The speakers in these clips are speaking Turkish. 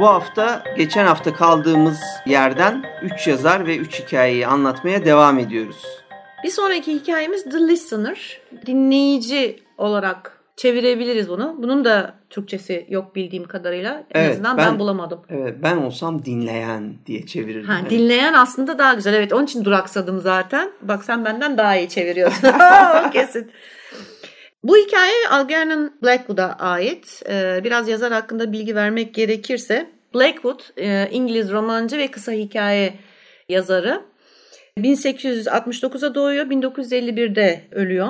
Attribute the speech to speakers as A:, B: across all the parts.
A: Bu hafta geçen hafta kaldığımız yerden 3 yazar ve 3 hikayeyi anlatmaya devam ediyoruz.
B: Bir sonraki hikayemiz The Listener. Dinleyici olarak çevirebiliriz bunu. Bunun da Türkçesi yok bildiğim kadarıyla. En
A: Evet,
B: azından ben,
A: ben-
B: bulamadım.
A: Evet, ben olsam dinleyen diye çevirirdim.
B: Ha, dinleyen aslında daha güzel. Evet onun için duraksadım zaten. Bak sen benden daha iyi çeviriyorsun. Kesin. Bu hikaye Algernon Blackwood'a ait. Ee, biraz yazar hakkında bilgi vermek gerekirse Blackwood e, İngiliz romancı ve kısa hikaye yazarı. 1869'a doğuyor, 1951'de ölüyor.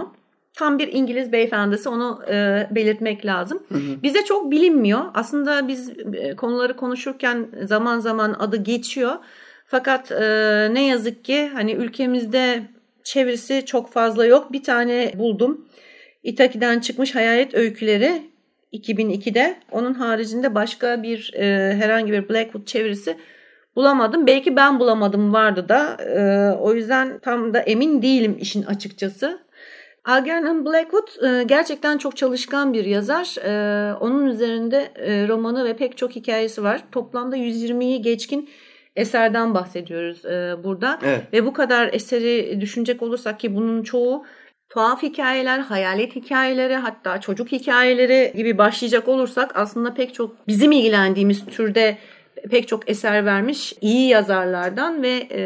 B: Tam bir İngiliz beyefendisi onu e, belirtmek lazım. Bize çok bilinmiyor. Aslında biz e, konuları konuşurken zaman zaman adı geçiyor. Fakat e, ne yazık ki hani ülkemizde çevirisi çok fazla yok. Bir tane buldum. İtaki'den çıkmış Hayalet Öyküleri 2002'de. Onun haricinde başka bir e, herhangi bir Blackwood çevirisi bulamadım. Belki ben bulamadım vardı da. E, o yüzden tam da emin değilim işin açıkçası. Algernon Blackwood e, gerçekten çok çalışkan bir yazar. E, onun üzerinde e, romanı ve pek çok hikayesi var. Toplamda 120'yi geçkin eserden bahsediyoruz e, burada.
A: Evet.
B: Ve bu kadar eseri düşünecek olursak ki bunun çoğu tuhaf hikayeler, hayalet hikayeleri hatta çocuk hikayeleri gibi başlayacak olursak aslında pek çok bizim ilgilendiğimiz türde pek çok eser vermiş iyi yazarlardan ve e,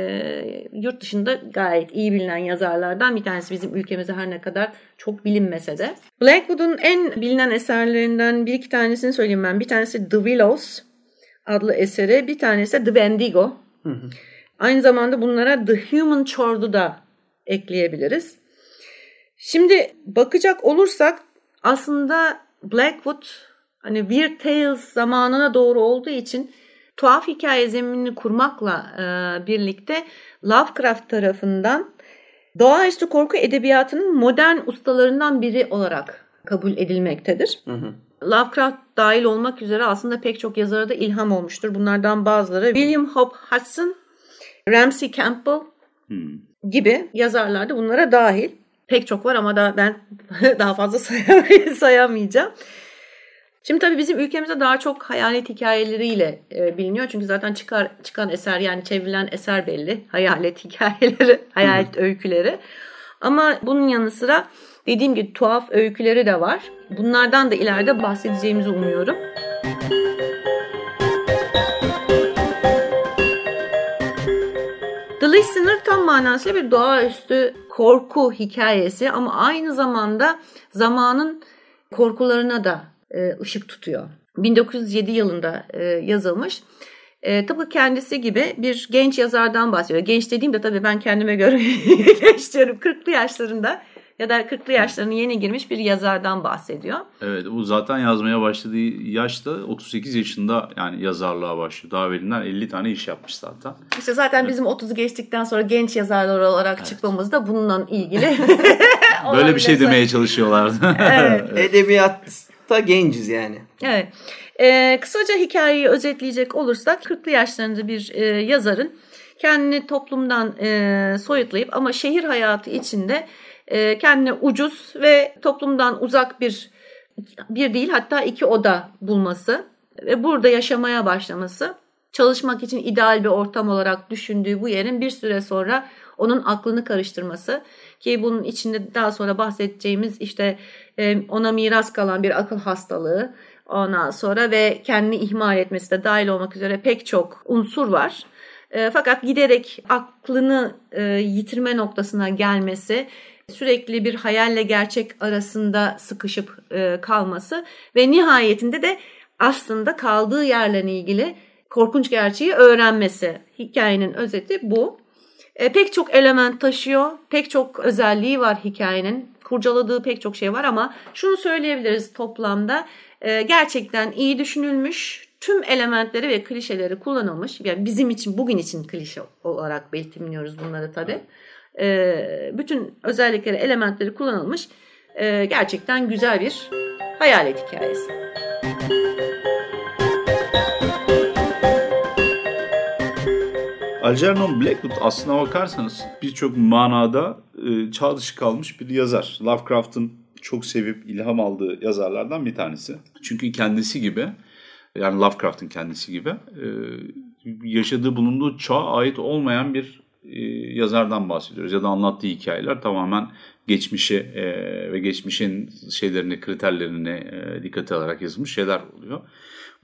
B: yurt dışında gayet iyi bilinen yazarlardan bir tanesi bizim ülkemizde her ne kadar çok bilinmese de. Blackwood'un en bilinen eserlerinden bir iki tanesini söyleyeyim ben. Bir tanesi The Willows adlı eseri, bir tanesi The Wendigo. Aynı zamanda bunlara The Human Chord'u da ekleyebiliriz. Şimdi bakacak olursak aslında Blackwood hani Weird Tales zamanına doğru olduğu için tuhaf hikaye zeminini kurmakla e, birlikte Lovecraft tarafından doğaüstü korku edebiyatının modern ustalarından biri olarak kabul edilmektedir. Lovecraft dahil olmak üzere aslında pek çok yazara da ilham olmuştur. Bunlardan bazıları William Hope Hudson, Ramsey Campbell gibi yazarlar da bunlara dahil. Pek çok var ama da ben daha fazla say- sayamayacağım. Şimdi tabii bizim ülkemizde daha çok hayalet hikayeleriyle e, biliniyor. Çünkü zaten çıkar çıkan eser yani çevrilen eser belli. Hayalet hikayeleri, hayalet öyküleri. Ama bunun yanı sıra dediğim gibi tuhaf öyküleri de var. Bunlardan da ileride bahsedeceğimizi umuyorum. Tam manasıyla bir doğaüstü korku hikayesi ama aynı zamanda zamanın korkularına da e, ışık tutuyor. 1907 yılında e, yazılmış. E, tıpkı kendisi gibi bir genç yazardan bahsediyor. Genç dediğimde tabii ben kendime göre genç diyorum. 40'lı yaşlarında ya da 40'lı yaşlarına yeni girmiş bir yazardan bahsediyor.
C: Evet bu zaten yazmaya başladığı yaşta 38 yaşında yani yazarlığa başlıyor. Daha evvelinden 50 tane iş yapmış zaten.
B: İşte zaten bizim 30'u geçtikten sonra genç yazarlar olarak çıkmamız da bununla ilgili.
C: Böyle bir şey demeye çalışıyorlardı.
B: Evet.
A: Edebiyatta genciz yani.
B: Evet. Ee, kısaca hikayeyi özetleyecek olursak 40'lı yaşlarında bir e, yazarın kendini toplumdan e, soyutlayıp ama şehir hayatı içinde e, kendine ucuz ve toplumdan uzak bir bir değil hatta iki oda bulması ve burada yaşamaya başlaması çalışmak için ideal bir ortam olarak düşündüğü bu yerin bir süre sonra onun aklını karıştırması ki bunun içinde daha sonra bahsedeceğimiz işte e, ona miras kalan bir akıl hastalığı ondan sonra ve kendini ihmal etmesi de dahil olmak üzere pek çok unsur var. E, fakat giderek aklını e, yitirme noktasına gelmesi, sürekli bir hayalle gerçek arasında sıkışıp e, kalması ve nihayetinde de aslında kaldığı yerle ilgili korkunç gerçeği öğrenmesi. Hikayenin özeti bu. E, pek çok element taşıyor, pek çok özelliği var hikayenin. Kurcaladığı pek çok şey var ama şunu söyleyebiliriz toplamda. E, gerçekten iyi düşünülmüş, tüm elementleri ve klişeleri kullanılmış. Yani bizim için bugün için klişe olarak betimliyoruz bunları tabii. E, bütün özellikleri, elementleri kullanılmış. E, gerçekten güzel bir hayalet hikayesi.
C: Algernon Blackwood aslına bakarsanız birçok manada e, çağ dışı kalmış bir yazar. Lovecraft'ın çok sevip ilham aldığı yazarlardan bir tanesi. Çünkü kendisi gibi yani Lovecraft'ın kendisi gibi e, yaşadığı bulunduğu çağa ait olmayan bir e, yazardan bahsediyoruz. Ya da anlattığı hikayeler tamamen geçmişe e, ve geçmişin şeylerini, kriterlerini e, dikkate alarak yazılmış şeyler oluyor.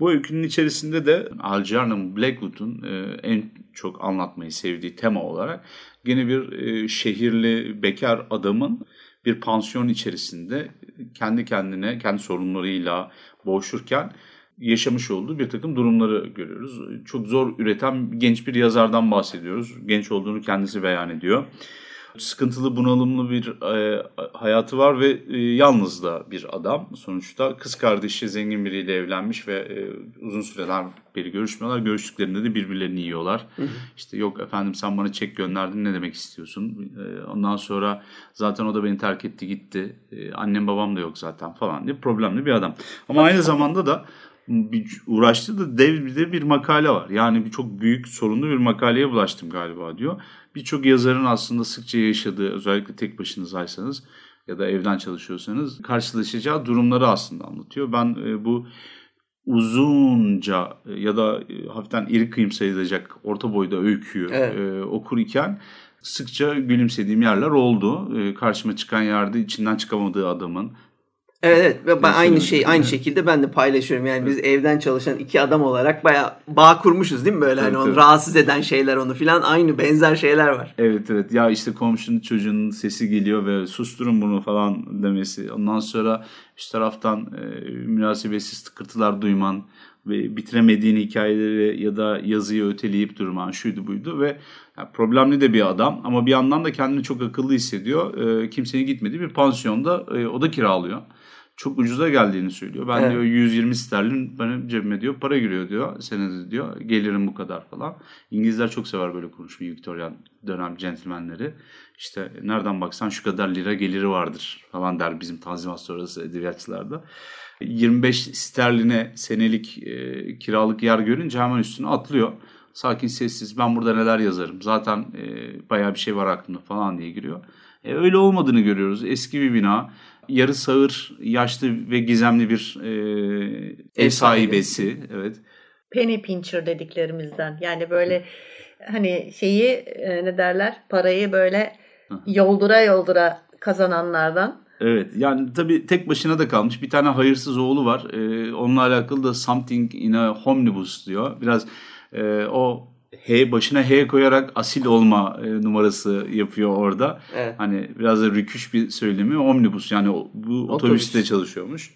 C: Bu öykünün içerisinde de Algernon Blackwood'un e, en çok anlatmayı sevdiği tema olarak yine bir şehirli bekar adamın bir pansiyon içerisinde kendi kendine, kendi sorunlarıyla boğuşurken yaşamış olduğu bir takım durumları görüyoruz. Çok zor üreten genç bir yazardan bahsediyoruz. Genç olduğunu kendisi beyan ediyor. Sıkıntılı, bunalımlı bir e, hayatı var ve e, yalnız da bir adam. Sonuçta kız kardeşi zengin biriyle evlenmiş ve e, uzun süreler beri görüşmüyorlar. Görüştüklerinde de birbirlerini yiyorlar. Hı hı. İşte yok efendim sen bana çek gönderdin ne demek istiyorsun? E, ondan sonra zaten o da beni terk etti gitti. E, annem babam da yok zaten falan diye problemli bir adam. Ama aynı zamanda da bir uğraştığı da dev bir de bir makale var. Yani bir çok büyük sorunlu bir makaleye bulaştım galiba diyor. Birçok yazarın aslında sıkça yaşadığı özellikle tek başınızaysanız ya da evden çalışıyorsanız karşılaşacağı durumları aslında anlatıyor. Ben e, bu uzunca e, ya da e, hafiften iri kıyım sayılacak orta boyda öyküyü evet. e, okur iken sıkça gülümsediğim yerler oldu. E, karşıma çıkan yerde içinden çıkamadığı adamın
A: Evet evet ve ben aynı şey aynı şekilde ben de paylaşıyorum. Yani biz evden çalışan iki adam olarak bayağı bağ kurmuşuz değil mi böyle hani evet, hani onu rahatsız eden şeyler onu filan aynı benzer şeyler var.
C: Evet evet ya işte komşunun çocuğunun sesi geliyor ve susturun bunu falan demesi. Ondan sonra üst taraftan e, münasebetsiz tıkırtılar duyman ve bitiremediğin hikayeleri ya da yazıyı öteleyip durman şuydu buydu ve yani problemli de bir adam ama bir yandan da kendini çok akıllı hissediyor. E, kimsenin gitmediği bir pansiyonda e, oda kiralıyor çok ucuza geldiğini söylüyor. Ben evet. diyor 120 sterlin benim cebime diyor para giriyor diyor. Senede diyor gelirim bu kadar falan. İngilizler çok sever böyle konuşmayı Victorian dönem centilmenleri. İşte nereden baksan şu kadar lira geliri vardır falan der bizim tanzimat sonrası edebiyatçılarda. 25 sterline senelik e, kiralık yer görünce hemen üstüne atlıyor. Sakin sessiz ben burada neler yazarım zaten e, bayağı bir şey var aklımda falan diye giriyor. E, öyle olmadığını görüyoruz. Eski bir bina yarı sağır, yaşlı ve gizemli bir e, ev sahibesi. Evet.
B: Penny pincher dediklerimizden. Yani böyle hani şeyi e, ne derler parayı böyle yoldura yoldura kazananlardan.
C: Evet yani tabii tek başına da kalmış bir tane hayırsız oğlu var. Ee, onunla alakalı da something in a omnibus diyor. Biraz e, o H başına H koyarak asil olma e, numarası yapıyor orada. Evet. Hani biraz da rüküş bir söylemi. Omnibus yani bu Otobüs. otobüste çalışıyormuş.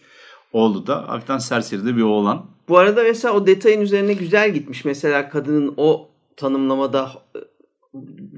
C: Oğlu da hafiften serseri de bir oğlan.
A: Bu arada mesela o detayın üzerine güzel gitmiş. Mesela kadının o tanımlamada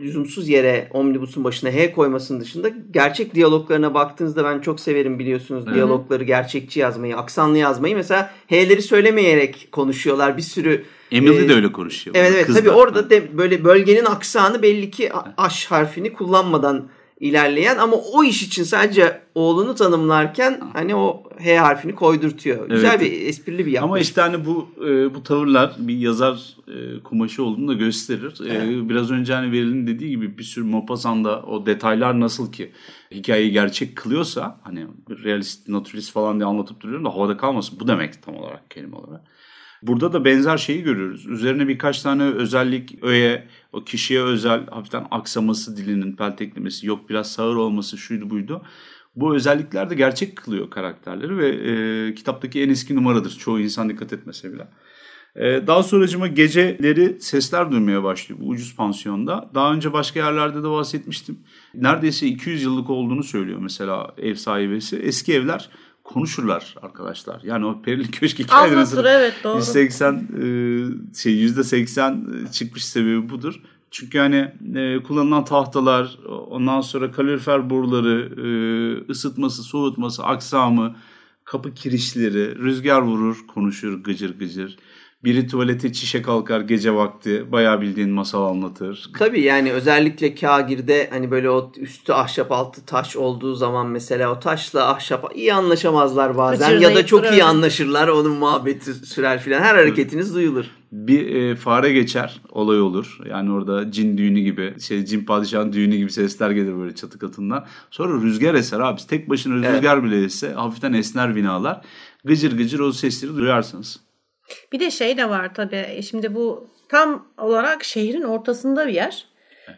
A: lüzumsuz yere omnibusun başına H koymasının dışında gerçek diyaloglarına baktığınızda ben çok severim biliyorsunuz evet. diyalogları gerçekçi yazmayı, aksanlı yazmayı. Mesela H'leri söylemeyerek konuşuyorlar. Bir sürü
C: Emily ee, de öyle konuşuyor.
A: Evet evet tabii orada de böyle bölgenin aksanı belli ki H harfini kullanmadan ilerleyen ama o iş için sadece oğlunu tanımlarken hani o H harfini koydurtuyor. Güzel evet. bir esprili bir
C: yaklaşım. Ama işte hani bu e, bu tavırlar bir yazar e, kumaşı olduğunu da gösterir. E, evet. E, biraz önce hani Veril'in dediği gibi bir sürü Maupassant'da o detaylar nasıl ki hikayeyi gerçek kılıyorsa hani realist, naturalist falan diye anlatıp duruyorum da havada kalmasın. Bu demek tam olarak kelime olarak. Burada da benzer şeyi görüyoruz. Üzerine birkaç tane özellik öğe, o kişiye özel hafiften aksaması dilinin pelteklemesi, yok biraz sağır olması şuydu buydu. Bu özellikler de gerçek kılıyor karakterleri ve e, kitaptaki en eski numaradır. Çoğu insan dikkat etmese bile. E, daha sonracıma geceleri sesler duymaya başlıyor bu ucuz pansiyonda. Daha önce başka yerlerde de bahsetmiştim. Neredeyse 200 yıllık olduğunu söylüyor mesela ev sahibesi. Eski evler konuşurlar arkadaşlar. Yani o Perili Köşk hikayelerinin
B: evet doğru.
C: 180 e, şey %80 çıkmış sebebi budur. Çünkü hani e, kullanılan tahtalar, ondan sonra kalorifer boruları, e, ısıtması, soğutması, aksamı, kapı kirişleri, rüzgar vurur, konuşur gıcır gıcır. Biri tuvalete çişe kalkar gece vakti. Bayağı bildiğin masal anlatır.
A: Tabii yani özellikle kagirde hani böyle o üstü ahşap altı taş olduğu zaman mesela o taşla ahşap iyi anlaşamazlar bazen ya da çok iyi anlaşırlar. Onun muhabbeti sürer filan. Her hareketiniz duyulur.
C: Bir e, fare geçer olay olur. Yani orada cin düğünü gibi şey cin padişahın düğünü gibi sesler gelir böyle çatı katından. Sonra rüzgar eser abi. Tek başına
A: Evet.
C: rüzgar bile esse hafiften esner binalar. Gıcır gıcır o sesleri duyarsınız.
B: Bir de şey de var tabii. Şimdi bu tam olarak şehrin ortasında bir yer.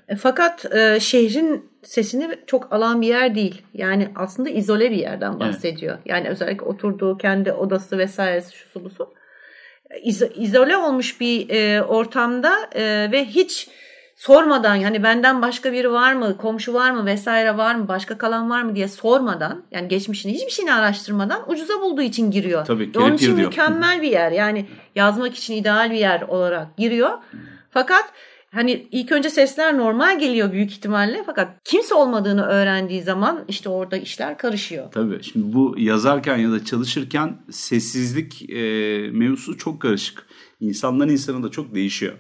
B: E, Fakat e, şehrin sesini çok alan bir yer değil. Yani aslında izole bir yerden bahsediyor. Yani özellikle oturduğu kendi odası vesairesi şusu busu. İzo- izole olmuş bir e, ortamda e, ve hiç sormadan yani benden başka biri var mı, komşu var mı vesaire var mı, başka kalan var mı diye sormadan yani geçmişini hiçbir şeyini araştırmadan ucuza bulduğu için giriyor.
C: Tabii,
B: Ve onun için
C: diyor.
B: mükemmel bir yer yani yazmak için ideal bir yer olarak giriyor. Fakat hani ilk önce sesler normal geliyor büyük ihtimalle fakat kimse olmadığını öğrendiği zaman işte orada işler karışıyor.
C: Tabii. Şimdi bu yazarken ya da çalışırken sessizlik e, mevzusu çok karışık. İnsandan insana da çok değişiyor.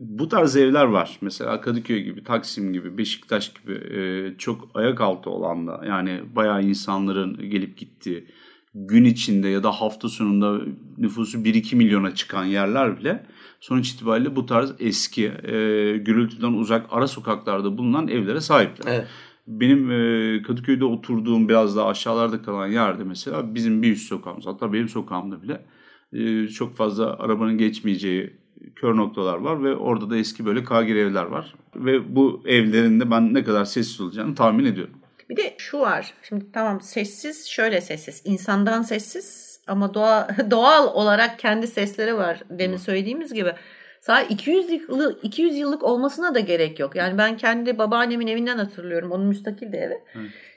C: Bu tarz evler var. Mesela Kadıköy gibi, Taksim gibi, Beşiktaş gibi e, çok ayak altı olan da yani bayağı insanların gelip gittiği gün içinde ya da hafta sonunda nüfusu 1-2 milyona çıkan yerler bile sonuç itibariyle bu tarz eski e, gürültüden uzak ara sokaklarda bulunan evlere sahipler.
A: Evet.
C: Benim e, Kadıköy'de oturduğum biraz daha aşağılarda kalan yerde mesela bizim bir üst sokağımız hatta benim sokağımda bile e, çok fazla arabanın geçmeyeceği kör noktalar var ve orada da eski böyle kagir evler var. Ve bu evlerin de ben ne kadar sessiz olacağını tahmin ediyorum.
B: Bir de şu var. Şimdi tamam sessiz şöyle sessiz. insandan sessiz ama doğa, doğal olarak kendi sesleri var demin söylediğimiz gibi. Sadece 200 yıllık, 200 yıllık olmasına da gerek yok. Yani ben kendi babaannemin evinden hatırlıyorum. Onun müstakil de evi.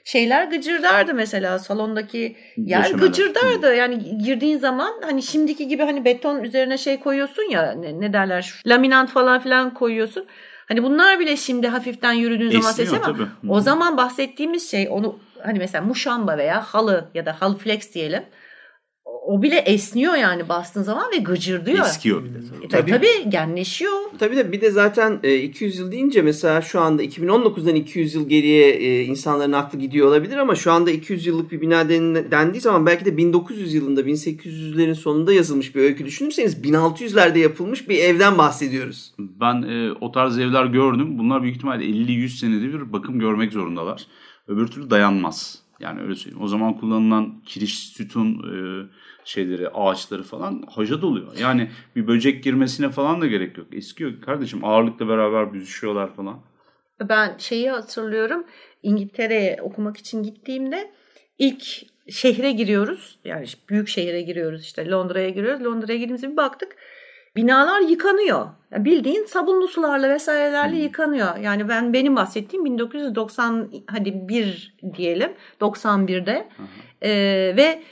B: Şeyler gıcırdardı mesela salondaki yer
C: Döşemeler.
B: gıcırdardı. Yani girdiğin zaman hani şimdiki gibi hani beton üzerine şey koyuyorsun ya ne, ne derler laminant falan filan koyuyorsun. Hani bunlar bile şimdi hafiften yürüdüğün zaman sesi ama
C: tabii.
B: O zaman bahsettiğimiz şey onu hani mesela muşamba veya halı ya da halı flex diyelim. O bile esniyor yani bastığın zaman ve gıcırdıyor.
C: Eskiyor bir de tabii.
B: E tabii,
A: Tabii.
B: tabii genleşiyor.
A: Tabii de bir de zaten e, 200 yıl deyince mesela şu anda 2019'dan 200 yıl geriye e, insanların aklı gidiyor olabilir ama şu anda 200 yıllık bir bina den- dendiği zaman belki de 1900 yılında 1800'lerin sonunda yazılmış bir öykü düşünürseniz 1600'lerde yapılmış bir evden bahsediyoruz.
C: Ben e, o tarz evler gördüm. Bunlar büyük ihtimalle 50-100 senede bir bakım görmek zorundalar. Öbür türlü dayanmaz. Yani öyle söyleyeyim. O zaman kullanılan kiriş, sütun e, şeyleri, ağaçları falan haca doluyor. Yani bir böcek girmesine falan da gerek yok. Eskiyor kardeşim ağırlıkla beraber büzüşüyorlar falan.
B: Ben şeyi hatırlıyorum. İngiltere'ye okumak için gittiğimde ilk şehre giriyoruz. Yani büyük şehre giriyoruz işte Londra'ya giriyoruz. Londra'ya girdiğimizde bir baktık. Binalar yıkanıyor. Ya bildiğin sabunlu sularla vesairelerle yıkanıyor. Yani ben benim bahsettiğim 1990 hadi bir diyelim 91'de Ee, ve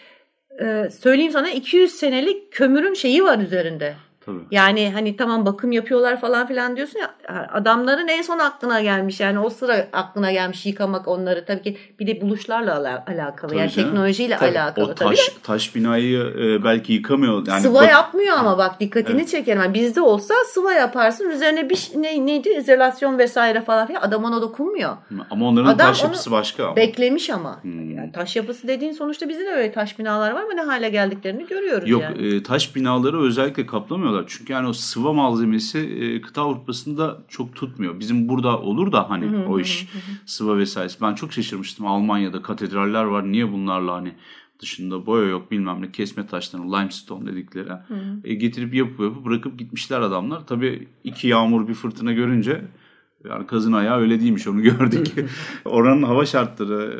B: e, söyleyeyim sana 200 senelik kömürün şeyi var üzerinde.
C: Tabii.
B: Yani hani tamam bakım yapıyorlar falan filan diyorsun ya adamların en son aklına gelmiş yani o sıra aklına gelmiş yıkamak onları tabii ki bir de buluşlarla ala- alakalı
C: Tabii
B: yani
C: canım.
B: teknolojiyle
A: Tabii.
B: alakalı
C: O
B: tabii.
C: taş taş binayı e, belki yıkamıyor. Yani
B: sıva
C: bak-
B: yapmıyor ama bak dikkatini çekerim. Yani bizde olsa sıva yaparsın üzerine bir şey- ne, neydi izolasyon vesaire falan filan adam ona dokunmuyor.
C: Ama onların
B: Adam
C: taş yapısı başka. Ama.
B: Beklemiş ama.
C: Hmm.
B: Yani taş yapısı dediğin sonuçta bizde de öyle taş binalar var ama ne hale geldiklerini görüyoruz
C: Yok
B: yani.
C: e, taş binaları özellikle kaplamıyorlar. Çünkü yani o sıva malzemesi e, kıta Avrupa'sında çok tutmuyor. Bizim burada olur da hani o iş sıva vesairesi. Ben çok şaşırmıştım. Almanya'da katedraller var. Niye bunlarla hani dışında boya yok bilmem ne kesme taşlarını limestone dedikleri. E, getirip yapıp yapıp bırakıp gitmişler adamlar. Tabii iki yağmur bir fırtına görünce yani kazın ayağı öyle değilmiş onu gördük. Oranın hava şartları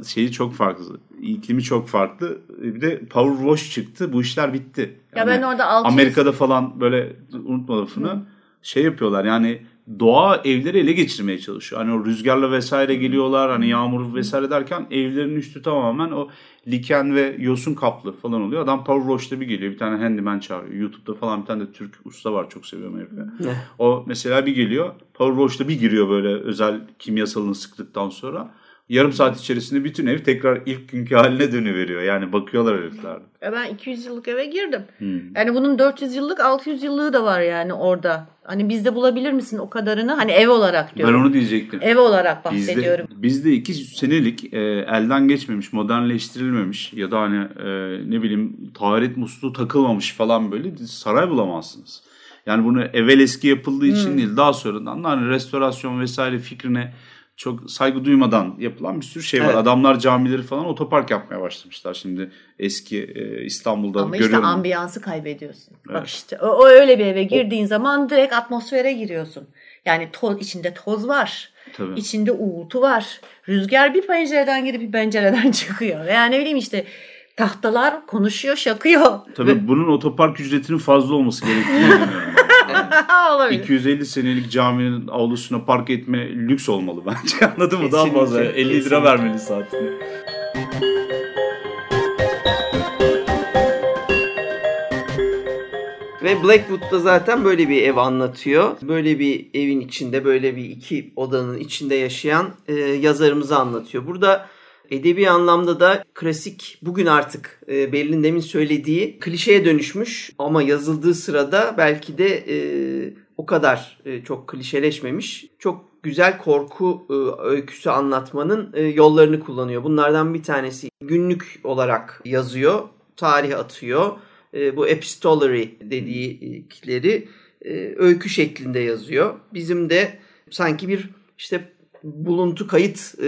C: e, şeyi çok farklı. İklimi çok farklı. E, Bir de power wash çıktı. Bu işler bitti.
B: Ya ben orada 600
C: Amerika'da falan böyle unutma lafını şey yapıyorlar yani doğa evleri ele geçirmeye çalışıyor. Hani o rüzgarla vesaire geliyorlar hani yağmur vesaire derken evlerin üstü tamamen o liken ve yosun kaplı falan oluyor. Adam power wash'ta bir geliyor bir tane handyman çağırıyor. YouTube'da falan bir tane de Türk usta var çok seviyorum herifi. O mesela bir geliyor power wash'ta bir giriyor böyle özel kimyasalını sıktıktan sonra. Yarım saat içerisinde bütün ev tekrar ilk günkü haline dönüveriyor. Yani bakıyorlar herifler.
B: Ben 200 yıllık eve girdim.
C: Hmm.
B: Yani bunun 400 yıllık 600 yıllığı da var yani orada. Hani bizde bulabilir misin o kadarını? Hani ev olarak
C: Ben
B: diyorum.
C: onu diyecektim.
B: Ev olarak bahsediyorum.
C: Bizde, bizde iki senelik e, elden geçmemiş, modernleştirilmemiş ya da hani e, ne bileyim taharet musluğu takılmamış falan böyle saray bulamazsınız. Yani bunu evvel eski yapıldığı için
B: Hmm.
C: değil daha sonradan da hani restorasyon vesaire fikrine çok saygı duymadan yapılan bir sürü şey var.
A: Evet.
C: Adamlar camileri falan otopark yapmaya başlamışlar. Şimdi eski e, İstanbul'da
B: Ama işte
C: görüyorum.
B: ambiyansı kaybediyorsun. Bak
C: Evet.
B: işte o, o öyle bir eve girdiğin zaman direkt atmosfere giriyorsun. Yani toz, içinde toz var.
C: Tabii.
B: İçinde uğultu var. Rüzgar bir pencereden girip bir pencereden çıkıyor. Veya ne bileyim işte tahtalar konuşuyor, şakıyor.
C: Tabii bunun otopark ücretinin fazla olması gerektiğini 250 senelik caminin avlusuna park etme lüks olmalı bence. Anladın mı? Daha fazla 50 lira
A: kesinlikle.
C: vermeli saatine.
A: Ve Blackwood'da zaten böyle bir ev anlatıyor. Böyle bir evin içinde, böyle bir iki odanın içinde yaşayan e, yazarımızı anlatıyor. Burada edebi anlamda da klasik, bugün artık e, Berlin demin söylediği klişeye dönüşmüş ama yazıldığı sırada belki de e, o kadar e, çok klişeleşmemiş. Çok güzel korku e, öyküsü anlatmanın e, yollarını kullanıyor. Bunlardan bir tanesi günlük olarak yazıyor, tarih atıyor e, bu epistolary dedikleri e, öykü şeklinde yazıyor. Bizim de sanki bir işte buluntu kayıt e,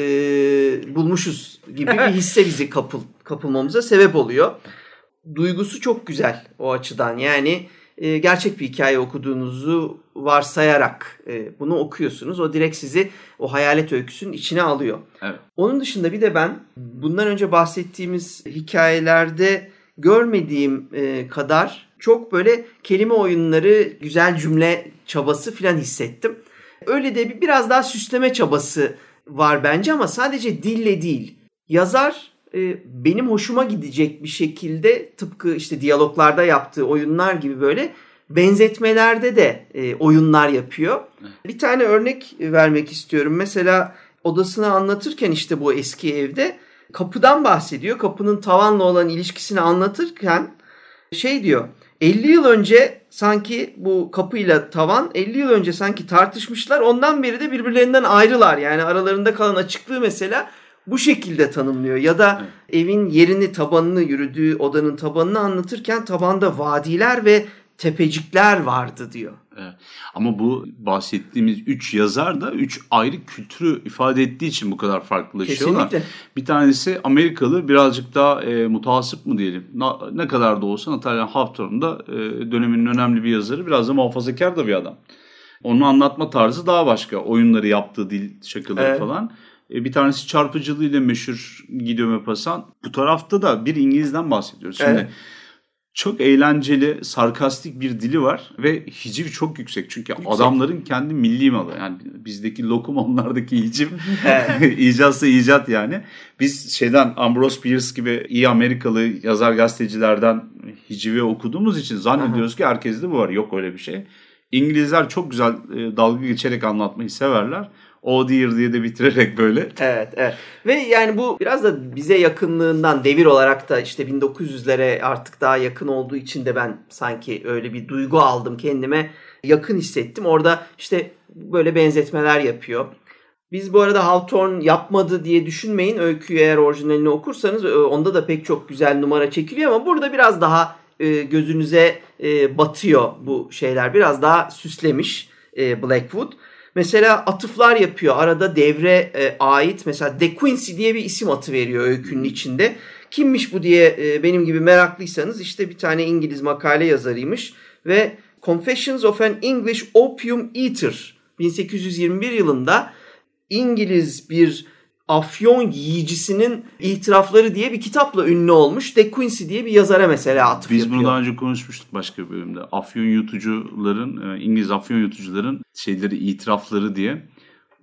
A: bulmuşuz gibi bir hisse bizi kapıl, kapılmamıza sebep oluyor. Duygusu çok güzel o açıdan. Yani e, gerçek bir hikaye okuduğunuzu varsayarak e, bunu okuyorsunuz. O direkt sizi o hayalet öyküsünün içine alıyor.
C: Evet.
A: Onun dışında bir de ben bundan önce bahsettiğimiz hikayelerde görmediğim e, kadar çok böyle kelime oyunları, güzel cümle çabası falan hissettim. Öyle de bir, biraz daha süsleme çabası var bence ama sadece dille değil. Yazar e, benim hoşuma gidecek bir şekilde tıpkı işte diyaloglarda yaptığı oyunlar gibi böyle benzetmelerde de e, oyunlar yapıyor. Bir tane örnek vermek istiyorum. Mesela odasını anlatırken işte bu eski evde kapıdan bahsediyor. Kapının tavanla olan ilişkisini anlatırken şey diyor. 50 yıl önce sanki bu kapıyla tavan 50 yıl önce sanki tartışmışlar. Ondan beri de birbirlerinden ayrılar. Yani aralarında kalan açıklığı mesela bu şekilde tanımlıyor. Ya da evin yerini, tabanını, yürüdüğü odanın tabanını anlatırken tabanda vadiler ve tepecikler vardı diyor.
C: Evet. Ama bu bahsettiğimiz üç yazar da üç ayrı kültürü ifade ettiği için bu kadar farklılaşıyorlar.
A: Kesinlikle.
C: Bir tanesi Amerikalı birazcık daha e, mutasip mı diyelim. Na, ne kadar da olsa Nathaniel Hawthorne da e, döneminin önemli bir yazarı. Biraz da muhafazakar da bir adam. Onun anlatma tarzı daha başka. Oyunları yaptığı dil şakaları
A: Evet.
C: falan. E, bir tanesi çarpıcılığıyla meşhur Guido Maupassant. Bu tarafta da bir İngiliz'den bahsediyoruz. Şimdi
A: Evet.
C: Çok eğlenceli, sarkastik bir dili var ve hiciv çok yüksek. Çünkü adamların kendi milli malı. Yani bizdeki lokum onlardaki hiciv. İcatsa icat yani. Biz şeyden Ambrose Bierce gibi iyi Amerikalı yazar gazetecilerden hicivi okuduğumuz için zannediyoruz ki herkeste bu var. Yok öyle bir şey. İngilizler çok güzel e, dalga geçerek anlatmayı severler. Oh dear diye de bitirerek böyle.
A: Evet, evet. Ve yani bu biraz da bize yakınlığından devir olarak da işte 1900'lere artık daha yakın olduğu için de ben sanki öyle bir duygu aldım kendime. Yakın hissettim. Orada işte böyle benzetmeler yapıyor. Biz bu arada Hawthorne yapmadı diye düşünmeyin. Öyküyü eğer orijinalini okursanız e, onda da pek çok güzel numara çekiliyor ama burada biraz daha e, gözünüze e, batıyor bu şeyler. Biraz daha süslemiş Blackwood. Mesela atıflar yapıyor. Arada devre e, ait mesela De Quincy diye bir isim atı veriyor öykünün içinde. Kimmiş bu diye e, benim gibi meraklıysanız işte bir tane İngiliz makale yazarıymış ve Confessions of an English Opium Eater 1821 yılında İngiliz bir afyon yiyicisinin itirafları diye bir kitapla ünlü olmuş. De Quincy diye bir yazara mesela atıf
C: Biz
A: yapıyor.
C: bunu daha önce konuşmuştuk başka bir bölümde. Afyon yutucuların, e, İngiliz afyon yutucuların şeyleri, itirafları diye.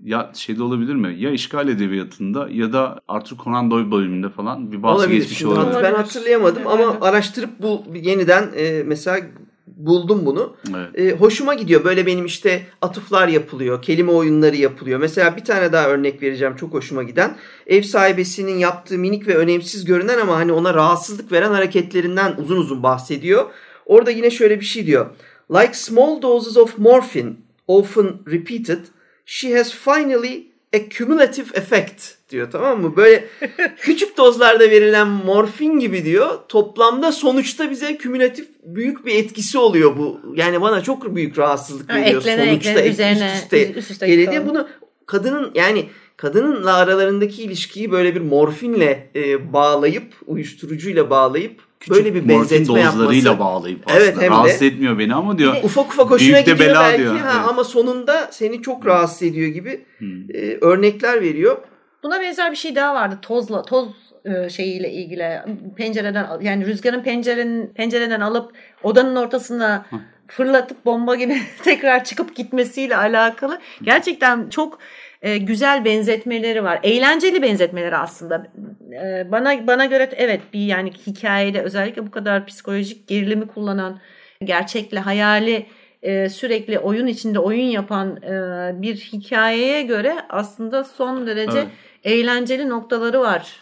C: Ya şeyde olabilir mi? Ya işgal edebiyatında ya da Arthur Conan Doyle bölümünde falan bir bahsi
A: Olabilir.
C: geçmiş olabilir.
A: ben hatırlayamadım ama araştırıp bu yeniden e, mesela buldum bunu.
C: Evet.
A: E, hoşuma gidiyor. Böyle benim işte atıflar yapılıyor. Kelime oyunları yapılıyor. Mesela bir tane daha örnek vereceğim. Çok hoşuma giden. Ev sahibesinin yaptığı minik ve önemsiz görünen ama hani ona rahatsızlık veren hareketlerinden uzun uzun bahsediyor. Orada yine şöyle bir şey diyor. Like small doses of morphine often repeated, she has finally cumulative effect diyor tamam mı? Böyle küçük dozlarda verilen morfin gibi diyor. Toplamda sonuçta bize kümülatif büyük bir etkisi oluyor bu. Yani bana çok büyük rahatsızlık
B: Ha,
A: veriyor.
B: eklene,
A: sonuçta
B: eklene,
A: üst üste,
B: üst üste
A: geliyor bunu kadının yani kadınınla aralarındaki ilişkiyi böyle bir morfinle e, bağlayıp uyuşturucuyla bağlayıp böyle bir benzetme
C: dozlarıyla
A: yapması.
C: bağlayıp aslında.
A: Evet, hem de-
C: Rahatsız etmiyor beni ama diyor.
A: Ufak ufak hoşuna gidiyor
C: bela
A: belki
C: diyor.
A: ha,
C: Evet.
A: ama sonunda seni çok rahatsız ediyor gibi
C: Hmm.
A: e, örnekler veriyor.
B: Buna benzer bir şey daha vardı. Tozla toz e, şeyiyle ilgili pencereden yani rüzgarın pencerenin pencereden alıp odanın ortasına fırlatıp bomba gibi tekrar çıkıp gitmesiyle alakalı gerçekten çok e, güzel benzetmeleri var. Eğlenceli benzetmeleri aslında. E, bana bana göre evet bir yani hikayede özellikle bu kadar psikolojik gerilimi kullanan gerçekle hayali e, sürekli oyun içinde oyun yapan e, bir hikayeye göre aslında son derece
C: Evet.
B: eğlenceli noktaları var.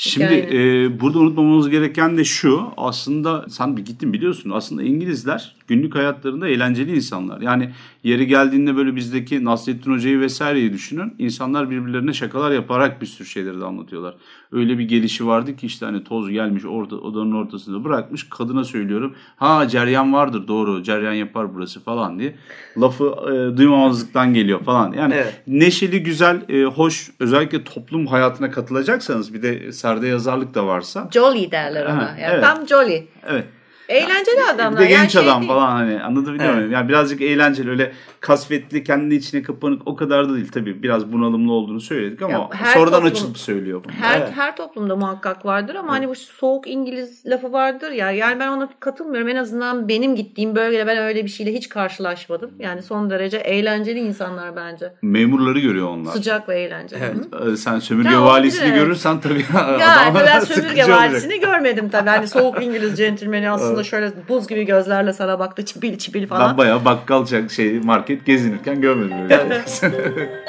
C: Şimdi
B: hikayenin.
C: e, burada unutmamamız gereken de şu. Aslında sen bir gittin biliyorsun. Aslında İngilizler günlük hayatlarında eğlenceli insanlar. Yani yeri geldiğinde böyle bizdeki Nasrettin Hoca'yı vesaireyi düşünün. İnsanlar birbirlerine şakalar yaparak bir sürü şeyleri de anlatıyorlar. Öyle bir gelişi vardı ki işte hani toz gelmiş orada odanın ortasında bırakmış. Kadına söylüyorum. Ha ceryan vardır doğru ceryan yapar burası falan diye. Lafı e, duymamazlıktan geliyor falan. Yani
A: Evet.
C: neşeli, güzel, e, hoş özellikle toplum hayatına katılacaksanız bir de serde yazarlık da varsa.
B: Jolly derler ona.
C: Ha,
B: Yani
C: evet.
B: Tam jolly.
C: Evet.
B: Eğlenceli adamlar.
C: Bir de
B: Yani
C: genç
B: şey
C: adam
B: değil.
C: falan hani anlatabiliyor muyum? Yani birazcık eğlenceli öyle kasvetli kendi içine kapanık o kadar da değil tabii biraz bunalımlı olduğunu söyledik ama
B: Ya her
C: sonradan
B: toplum-
C: açılıp söylüyor bunu.
B: Her,
A: Evet.
B: her toplumda muhakkak vardır ama hani bu soğuk İngiliz lafı vardır ya. Yani ben ona katılmıyorum. En azından benim gittiğim bölgede ben öyle bir şeyle hiç karşılaşmadım. Yani son derece eğlenceli insanlar bence.
C: Memurları görüyor onlar.
B: Sıcak ve eğlenceli.
A: Evet.
B: Hı?
C: Ee, Sen sömürge
B: Ya,
C: valisini
B: evet.
C: görürsen tabii
B: Ya ben sömürge
C: olacak.
B: valisini görmedim tabii. Hani soğuk İngiliz centilmeni aslında
C: Evet.
B: şöyle buz gibi gözlerle sana baktı çipil çipil falan.
C: Ben bayağı bakkal şey market gezinirken görmedim öyle.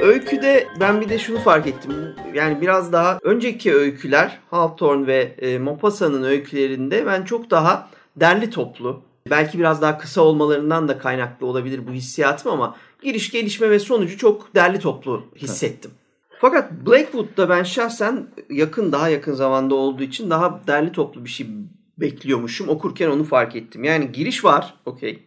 A: Öyküde ben bir de şunu fark ettim. Yani biraz daha önceki öyküler Hawthorne ve e, Maupassant'ın öykülerinde ben çok daha derli toplu. Belki biraz daha kısa olmalarından da kaynaklı olabilir bu hissiyatım ama giriş gelişme ve sonucu çok derli toplu hissettim. Fakat Blackwood'da ben şahsen yakın daha yakın zamanda olduğu için daha derli toplu bir şey bekliyormuşum. Okurken onu fark ettim. Yani giriş var okey.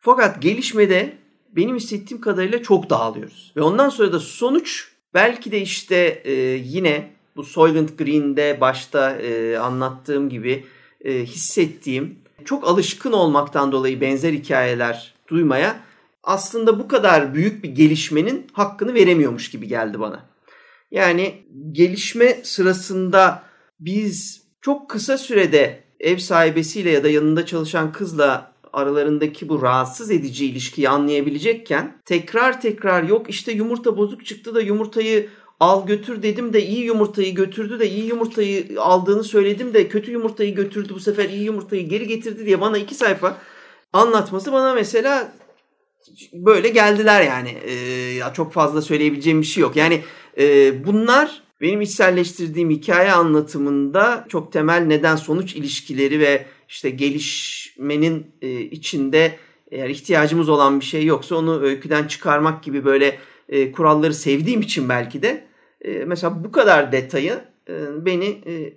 A: Fakat gelişmede benim hissettiğim kadarıyla çok dağılıyoruz. Ve ondan sonra da sonuç belki de işte e, yine bu Soylent Green'de başta e, anlattığım gibi e, hissettiğim çok alışkın olmaktan dolayı benzer hikayeler duymaya aslında bu kadar büyük bir gelişmenin hakkını veremiyormuş gibi geldi bana. Yani gelişme sırasında biz çok kısa sürede ev sahibesiyle ya da yanında çalışan kızla aralarındaki bu rahatsız edici ilişkiyi anlayabilecekken tekrar tekrar yok işte yumurta bozuk çıktı da yumurtayı al götür dedim de iyi yumurtayı götürdü de iyi yumurtayı aldığını söyledim de kötü yumurtayı götürdü bu sefer iyi yumurtayı geri getirdi diye bana iki sayfa anlatması bana mesela böyle geldiler yani. Ee, çok fazla söyleyebileceğim bir şey yok. Yani e, bunlar benim içselleştirdiğim hikaye anlatımında çok temel neden sonuç ilişkileri ve işte gelişmenin e, içinde eğer ihtiyacımız olan bir şey yoksa onu öyküden çıkarmak gibi böyle e, kuralları sevdiğim için belki de e, mesela bu kadar detayı e, beni e,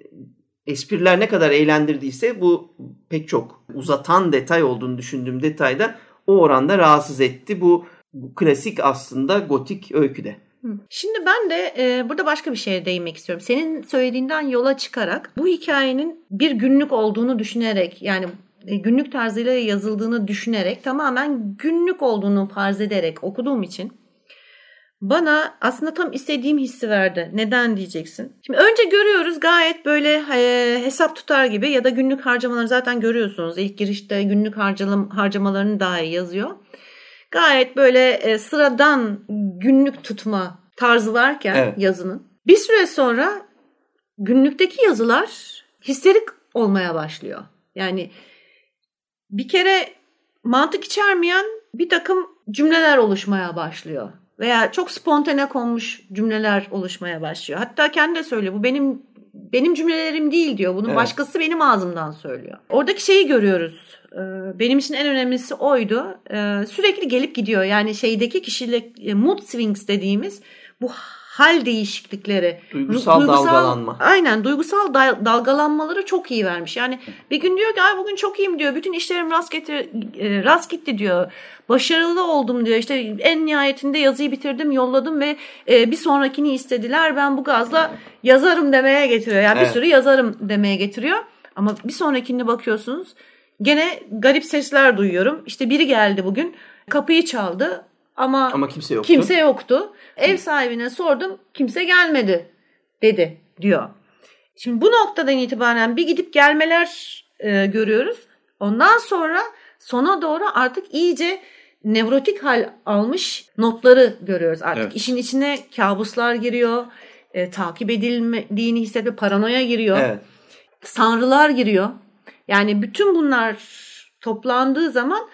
A: espriler ne kadar eğlendirdiyse bu pek çok uzatan detay olduğunu düşündüğüm detayda o oranda rahatsız etti bu, bu klasik aslında gotik öyküde.
B: Şimdi ben de e, burada başka bir şeye değinmek istiyorum. Senin söylediğinden yola çıkarak bu hikayenin bir günlük olduğunu düşünerek yani e, günlük tarzıyla yazıldığını düşünerek tamamen günlük olduğunu farz ederek okuduğum için bana aslında tam istediğim hissi verdi. Neden diyeceksin? Şimdi önce görüyoruz gayet böyle e, hesap tutar gibi ya da günlük harcamaları zaten görüyorsunuz. İlk girişte günlük harcamalarını dahi yazıyor. Gayet böyle e, sıradan günlük tutma tarzı varken
A: Evet.
B: yazının bir süre sonra günlükteki yazılar histerik olmaya başlıyor. Yani bir kere mantık içermeyen bir takım cümleler oluşmaya başlıyor. Veya çok spontane konmuş cümleler oluşmaya başlıyor. Hatta kendi de söylüyor bu benim benim cümlelerim değil diyor. Bunu evet. başkası benim ağzımdan söylüyor. Oradaki şeyi görüyoruz. Ee, benim için en önemlisi oydu. Ee, sürekli gelip gidiyor. Yani şeydeki kişilik e, mood swings dediğimiz bu hal değişiklikleri.
A: Duygusal, duygusal dalgalanma.
B: Aynen duygusal dalgalanmaları çok iyi vermiş. Yani bir gün diyor ki Ay bugün çok iyiyim diyor. Bütün işlerim rast, getir, e, rast gitti diyor. Başarılı oldum diyor. İşte en nihayetinde yazıyı bitirdim yolladım ve e, bir sonrakini istediler. Ben bu gazla yazarım demeye getiriyor. Yani evet. bir sürü yazarım demeye getiriyor. Ama bir sonrakini bakıyorsunuz gene garip sesler duyuyorum. İşte biri geldi bugün kapıyı çaldı ama,
A: ama kimse yoktu.
B: Kimse yoktu. Ev sahibine sordum kimse gelmedi dedi diyor. Şimdi bu noktadan itibaren bir gidip gelmeler e, görüyoruz. Ondan sonra sona doğru artık iyice nevrotik hal almış notları görüyoruz artık. Evet. İşin içine kabuslar giriyor. E, takip edildiğini hissetme paranoya giriyor. Evet. Sanrılar giriyor. Yani bütün bunlar toplandığı zaman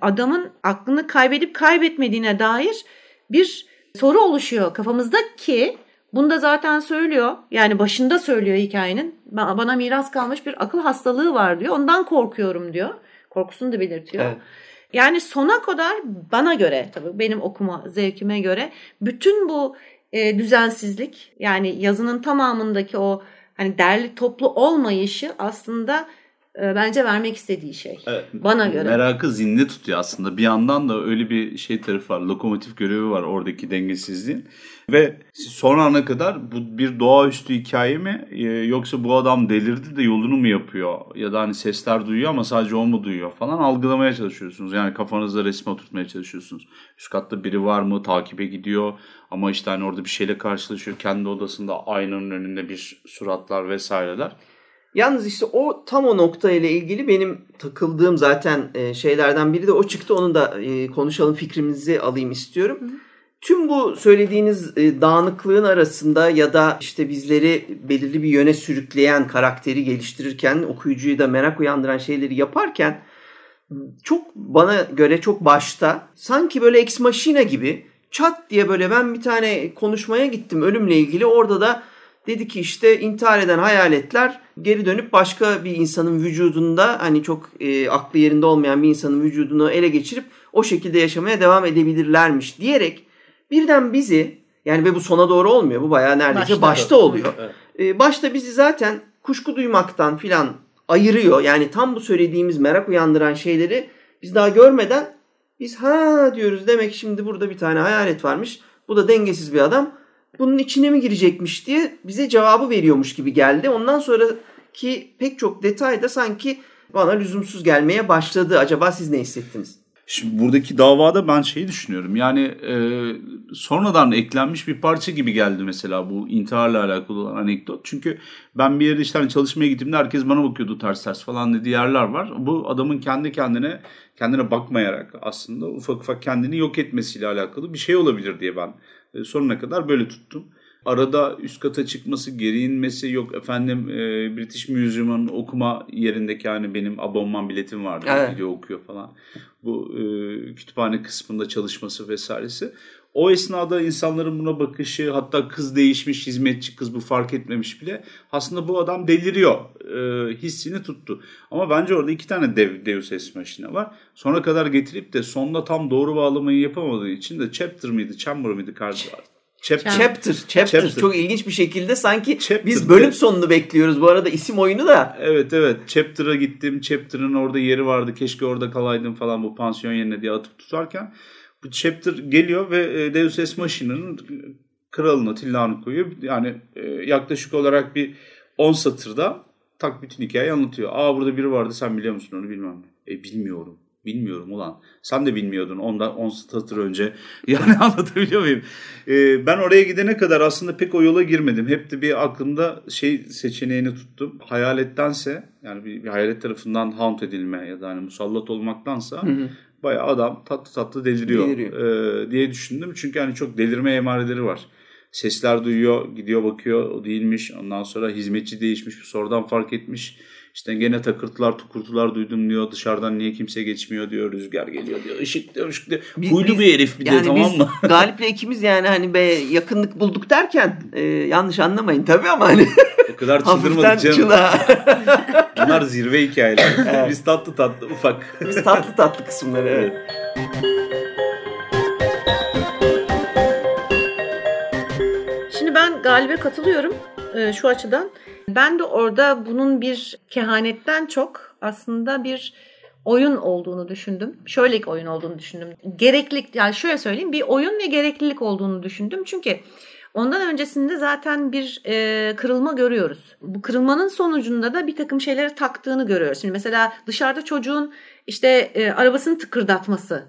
B: adamın aklını kaybedip kaybetmediğine dair bir soru oluşuyor kafamızda ki bunu da zaten söylüyor. Yani başında söylüyor hikayenin. Bana miras kalmış bir akıl hastalığı var diyor. Ondan korkuyorum diyor. Korkusunu da belirtiyor. Evet. Yani sona kadar bana göre tabii benim okuma zevkime göre bütün bu e, düzensizlik yani yazının tamamındaki o hani derli toplu olmayışı aslında bence vermek istediği şey. Evet, Bana göre.
C: Merakı zinde tutuyor aslında. Bir yandan da öyle bir şey tarafı var. Lokomotif görevi var oradaki dengesizliğin. Ve son ana kadar bu bir doğaüstü hikaye mi e, yoksa bu adam delirdi de yolunu mu yapıyor ya da hani sesler duyuyor ama sadece o mu duyuyor falan algılamaya çalışıyorsunuz. Yani kafanızda resme oturtmaya çalışıyorsunuz. Üst katta biri var mı takibe gidiyor ama işte hani orada bir şeyle karşılaşıyor kendi odasında aynanın önünde bir suratlar vesaireler.
A: Yalnız işte o tam o nokta ile ilgili benim takıldığım zaten e, şeylerden biri de o çıktı. Onu da e, konuşalım fikrimizi alayım istiyorum. Hı. Tüm bu söylediğiniz e, dağınıklığın arasında ya da işte bizleri belirli bir yöne sürükleyen karakteri geliştirirken okuyucuyu da merak uyandıran şeyleri yaparken çok bana göre çok başta sanki böyle ex machina gibi çat diye böyle ben bir tane konuşmaya gittim ölümle ilgili orada da Dedi ki işte intihar eden hayaletler geri dönüp başka bir insanın vücudunda hani çok e, aklı yerinde olmayan bir insanın vücudunu ele geçirip o şekilde yaşamaya devam edebilirlermiş diyerek birden bizi yani ve bu sona doğru olmuyor. Bu bayağı neredeyse başta, başta oluyor. Evet. E, başta bizi zaten kuşku duymaktan filan ayırıyor. Yani tam bu söylediğimiz merak uyandıran şeyleri biz daha görmeden biz ha diyoruz demek şimdi burada bir tane hayalet varmış. Bu da dengesiz bir adam bunun içine mi girecekmiş diye bize cevabı veriyormuş gibi geldi. Ondan sonraki pek çok detay da sanki bana lüzumsuz gelmeye başladı. Acaba siz ne hissettiniz?
C: Şimdi buradaki davada ben şeyi düşünüyorum. Yani e, sonradan eklenmiş bir parça gibi geldi mesela bu intiharla alakalı olan anekdot. Çünkü ben bir yerde işte hani çalışmaya gittiğimde herkes bana bakıyordu ters ters falan dediği yerler var. Bu adamın kendi kendine kendine bakmayarak aslında ufak ufak kendini yok etmesiyle alakalı bir şey olabilir diye ben sonuna kadar böyle tuttum. Arada üst kata çıkması, geri inmesi yok efendim e, British Museum'un okuma yerindeki hani benim abonman biletim vardı. Evet. Gidiyor okuyor falan. Bu e, kütüphane kısmında çalışması vesairesi. O esnada insanların buna bakışı hatta kız değişmiş hizmetçi kız bu fark etmemiş bile aslında bu adam deliriyor e, hissini tuttu. Ama bence orada iki tane dev, Deus Ex Machina var. Sona kadar getirip de sonda tam doğru bağlamayı yapamadığı için de Chapter mıydı Chamber mıydı karşı
A: Chapter. Chapter. Chapter. Chapter. Çok ilginç bir şekilde sanki Chapter. biz bölüm sonunu bekliyoruz. Bu arada isim oyunu da.
C: Evet evet. Chapter'a gittim. Chapter'ın orada yeri vardı. Keşke orada kalaydım falan bu pansiyon yerine diye atıp tutarken bu chapter geliyor ve e, Deus Ex Machina'nın kralını, tillanı koyuyor. Yani e, yaklaşık olarak bir 10 satırda tak bütün hikayeyi anlatıyor. Aa burada biri vardı sen biliyor musun onu bilmem. E bilmiyorum. Bilmiyorum ulan. Sen de bilmiyordun ondan 10 satır önce. Yani anlatabiliyor muyum? Ee, ben oraya gidene kadar aslında pek o yola girmedim. Hep de bir aklımda şey seçeneğini tuttum. Hayalettense yani bir, bir hayalet tarafından haunt edilme ya da hani musallat olmaktansa hı hı bayağı adam tatlı tatlı deliriyor, deliriyor. E, diye düşündüm. Çünkü hani çok delirme emareleri var. Sesler duyuyor, gidiyor bakıyor o değilmiş. Ondan sonra hizmetçi değişmiş, sonradan fark etmiş. İşte gene takırtılar, tukurtular duydum diyor. Dışarıdan niye kimse geçmiyor diyor. Rüzgar geliyor diyor. Işık diyor, ışık diyor.
A: Biz-
C: Huylu bir herif bir de
A: Yani
C: tamam
A: biz
C: mı?
A: Galip'le ikimiz yani hani be yakınlık bulduk derken e, yanlış anlamayın tabii ama hani
C: O kadar çıldırmadık canım.
A: çıla.
C: Bunlar zirve hikayeler. Biz tatlı tatlı ufak.
A: Biz tatlı tatlı kısımları evet.
B: Şimdi ben Galip'e katılıyorum e, şu açıdan. Ben de orada bunun bir kehanetten çok aslında bir oyun olduğunu düşündüm. Şöyle oyun olduğunu düşündüm. Gereklilik yani şöyle söyleyeyim bir oyun ve gereklilik olduğunu düşündüm. Çünkü ondan öncesinde zaten bir e, kırılma görüyoruz. Bu kırılmanın sonucunda da bir takım şeyleri taktığını görüyoruz. Şimdi mesela dışarıda çocuğun işte e, arabasını tıkırdatması,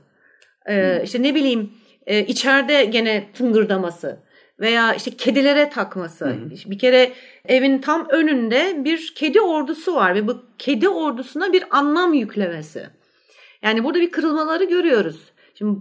B: e, işte ne bileyim e, içeride gene tıngırdaması veya işte kedilere takması. Bir kere evin tam önünde bir kedi ordusu var ve bu kedi ordusuna bir anlam yüklemesi. Yani burada bir kırılmaları görüyoruz. Şimdi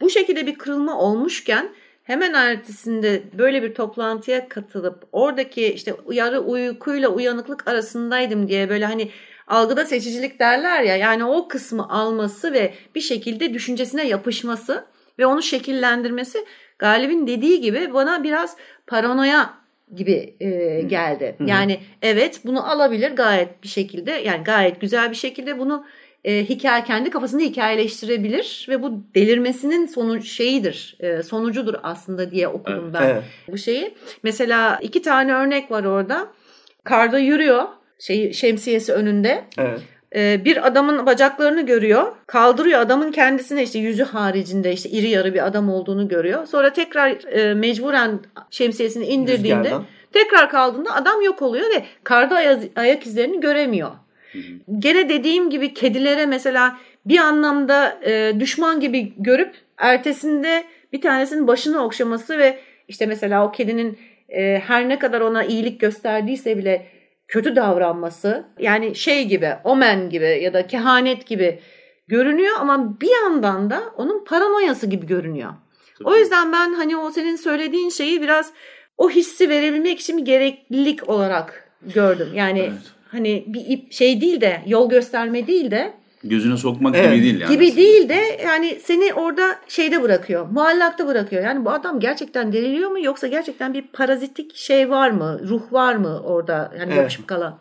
B: bu şekilde bir kırılma olmuşken hemen ertesinde böyle bir toplantıya katılıp oradaki işte yarı uykuyla uyanıklık arasındaydım diye böyle hani algıda seçicilik derler ya yani o kısmı alması ve bir şekilde düşüncesine yapışması ve onu şekillendirmesi Galip'in dediği gibi bana biraz paranoya gibi e, geldi. Yani evet bunu alabilir gayet bir şekilde yani gayet güzel bir şekilde bunu e, hikaye kendi kafasında hikayeleştirebilir ve bu delirmesinin sonu şeyidir e, sonucudur aslında diye okudum ben
A: Evet.
B: bu şeyi. Mesela iki tane örnek var orada. Karda yürüyor şey şemsiyesi önünde.
A: Evet.
B: Ee, bir adamın bacaklarını görüyor. Kaldırıyor adamın kendisine işte yüzü haricinde işte iri yarı bir adam olduğunu görüyor. Sonra tekrar e, mecburen şemsiyesini indirdiğinde
A: Rüzgardan.
B: tekrar kaldığında adam yok oluyor ve karda aya- ayak izlerini göremiyor. Gene dediğim gibi kedilere mesela bir anlamda e, düşman gibi görüp ertesinde bir tanesinin başını okşaması ve işte mesela o kedinin e, her ne kadar ona iyilik gösterdiyse bile kötü davranması yani şey gibi omen gibi ya da kehanet gibi görünüyor ama bir yandan da onun paranoyası gibi görünüyor. O yüzden ben hani o senin söylediğin şeyi biraz o hissi verebilmek için bir gereklilik olarak gördüm. Yani
C: Evet.
B: Hani bir ip şey değil de yol gösterme değil de
C: Gözüne sokmak
A: Evet.
C: gibi değil yani.
B: gibi değil de yani seni orada şeyde bırakıyor. Muallakta bırakıyor. Yani bu adam gerçekten deliriyor mu yoksa gerçekten bir parazitik şey var mı? Ruh var mı orada yani
A: Evet.
B: yapışıp kalan?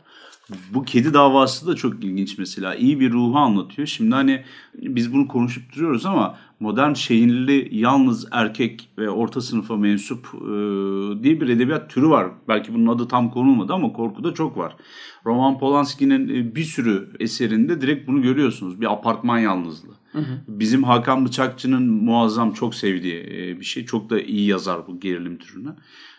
C: Bu kedi davası da çok ilginç mesela. İyi bir ruhu anlatıyor. Şimdi hani biz bunu konuşup duruyoruz ama modern şehirli yalnız erkek ve orta sınıfa mensup e, diye bir edebiyat türü var. Belki bunun adı tam konulmadı ama korkuda çok var. Roman Polanski'nin e, bir sürü eserinde direkt bunu görüyorsunuz. Bir apartman yalnızlığı. Bizim Hakan Bıçakçı'nın muazzam çok sevdiği e, bir şey. Çok da iyi yazar bu gerilim türünü.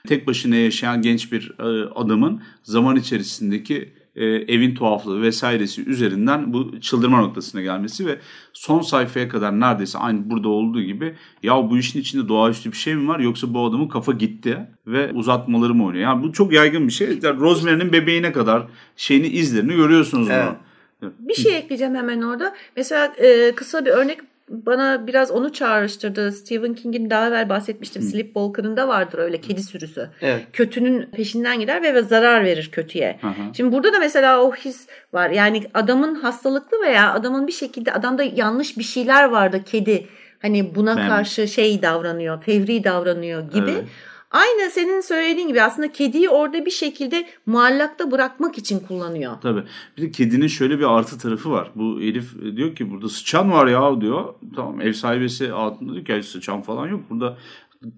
C: Tek başına yaşayan genç bir e, adamın zaman içerisindeki e, evin tuhaflığı vesairesi üzerinden bu çıldırma noktasına gelmesi ve son sayfaya kadar neredeyse aynı burada olduğu gibi ya bu işin içinde doğaüstü bir şey mi var yoksa bu adamın kafa gitti ve uzatmaları mı oynuyor? Yani bu çok yaygın bir şey. Yani Rosemary'nin bebeğine kadar şeyini izlerini görüyorsunuz
A: Evet.
C: bunu.
B: Bir şey ekleyeceğim hemen orada. Mesela e, kısa bir örnek bana biraz onu çağrıştırdı. Stephen King'in daha evvel bahsetmiştim. Sleepwalker'ın da vardır öyle kedi sürüsü.
A: Evet.
B: Kötünün peşinden gider ve, ve zarar verir kötüye.
C: Hı.
B: Şimdi burada da mesela o his var. Yani adamın hastalıklı veya adamın bir şekilde adamda yanlış bir şeyler vardı kedi. Hani buna
C: Ben-
B: karşı şey davranıyor, fevri davranıyor gibi.
C: Evet.
B: Aynı senin söylediğin gibi aslında kediyi orada bir şekilde muallakta bırakmak için kullanıyor.
C: Tabii. Bir de kedinin şöyle bir artı tarafı var. Bu Elif e, diyor ki burada sıçan var ya diyor. Tamam ev sahibesi altında diyor ki "Ay, sıçan falan yok. Burada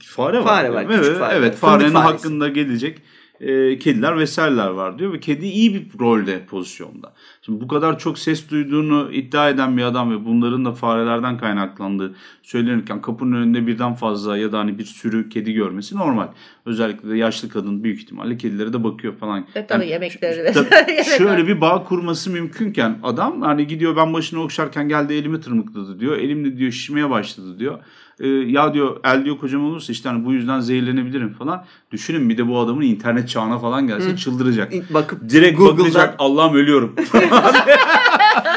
C: fare var.
A: Fare var,
C: Evet,
A: küçük fare.
C: Evet farenin hakkında gelecek e, kediler vesaireler var diyor. Ve kedi iyi bir rolde pozisyonda. Şimdi bu kadar çok ses duyduğunu iddia eden bir adam ve bunların da farelerden kaynaklandığı söylenirken kapının önünde birden fazla ya da hani bir sürü kedi görmesi normal. Özellikle de yaşlı kadın büyük ihtimalle kedilere de bakıyor falan.
B: Ve tabii
C: Yani
B: yemekleri
C: Tabii
B: yemek
C: şöyle bir bağ kurması mümkünken adam hani gidiyor ben başını okşarken geldi elimi tırmıkladı diyor. Elimde diyor şişmeye başladı diyor. Ee, ya diyor el diyor kocaman olursa işte hani bu yüzden zehirlenebilirim falan. Düşünün bir de bu adamın internet çağına falan gelse çıldıracak.
A: İlk bakıp
C: Direkt
A: Google'dan
C: bakacak Allah'ım ölüyorum.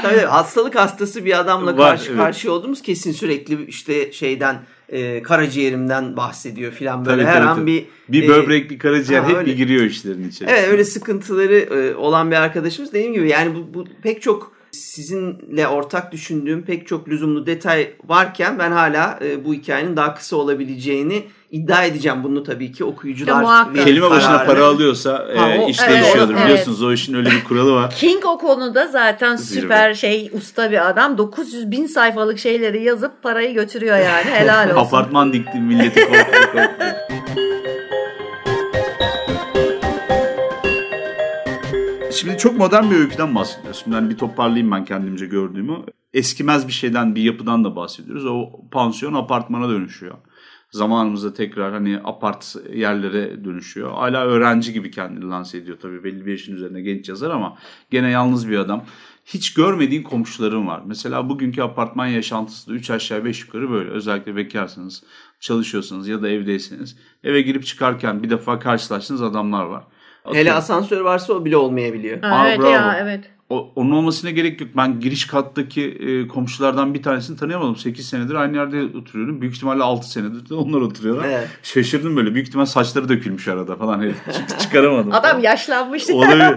A: Tabii hastalık hastası bir adamla
C: Var,
A: karşı
C: evet.
A: karşıya olduğumuz kesin sürekli işte şeyden e, karaciğerimden bahsediyor filan böyle
C: Tabii,
A: her
C: tabii,
A: an
C: tabii.
A: bir
C: Bir
A: e,
C: böbrek bir karaciğer
A: ha,
C: hep
A: öyle.
C: bir giriyor işlerin içerisine.
A: Evet öyle sıkıntıları e, olan bir arkadaşımız dediğim gibi yani bu, bu pek çok sizinle ortak düşündüğüm pek çok lüzumlu detay varken ben hala e, bu hikayenin daha kısa olabileceğini iddia edeceğim. Bunu tabii ki okuyucular verir
C: Kelime başına para alıyorsa
A: Ha,
C: e,
A: o-
C: iş
B: evet,
C: değişiyordur
B: evet.
C: biliyorsunuz. O işin öyle bir kuralı var.
B: King o konuda zaten
C: Zirve.
B: süper şey usta bir adam. 900 bin sayfalık şeyleri yazıp parayı götürüyor yani. Helal olsun.
C: Apartman dikti milleti korkutuyor. Şimdi çok modern bir öyküden bahsediyoruz. Şimdi hani bir toparlayayım ben kendimce gördüğümü. Eskimez bir şeyden, bir yapıdan da bahsediyoruz. O pansiyon apartmana dönüşüyor. Zamanımızda tekrar hani apart yerlere dönüşüyor. Hala öğrenci gibi kendini lanse ediyor tabii. Belli bir yaşın üzerine genç yazar ama gene yalnız bir adam. Hiç görmediğin komşuların var. Mesela bugünkü apartman yaşantısı da 3 aşağı 5 yukarı böyle. Özellikle bekarsınız, çalışıyorsunuz ya da evdeyseniz. Eve girip çıkarken bir defa karşılaştığınız adamlar var.
A: Hele
C: Atıyorum-
A: asansör varsa o bile olmayabiliyor.
B: Ha,
C: Aa,
B: evet
C: bravo.
B: ya evet.
C: o, onun olmasına gerek yok. Ben giriş kattaki e, komşulardan bir tanesini tanıyamadım. 8 senedir aynı yerde oturuyorum. Büyük ihtimalle 6 senedir de onlar oturuyorlar.
A: Evet.
C: Şaşırdım böyle. Büyük ihtimal saçları dökülmüş arada falan. Hani çık- çıkaramadım.
B: Adam yaşlanmış.
C: Olabilir.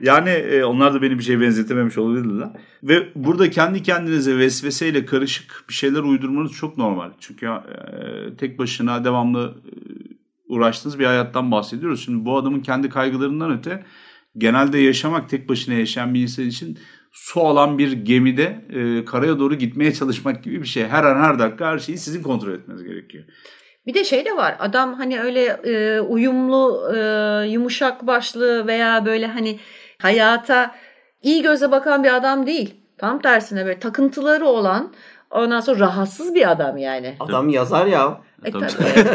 C: Yani e, onlar da beni bir şeye benzetememiş olabilirler. Ve burada kendi kendinize vesveseyle karışık bir şeyler uydurmanız çok normal. Çünkü e, tek başına devamlı e, uğraştığınız bir hayattan bahsediyoruz. Şimdi bu adamın kendi kaygılarından öte genelde yaşamak tek başına yaşayan bir insan için su alan bir gemide e, karaya doğru gitmeye çalışmak gibi bir şey. Her an her dakika her şeyi sizin kontrol etmeniz gerekiyor.
B: Bir de şey de var. Adam hani öyle e, uyumlu, e, yumuşak başlı veya böyle hani hayata iyi göze bakan bir adam değil. Tam tersine böyle takıntıları olan ondan sonra rahatsız bir adam yani.
A: Adam yazar ya.
B: E,
C: Tabii.
B: tabii.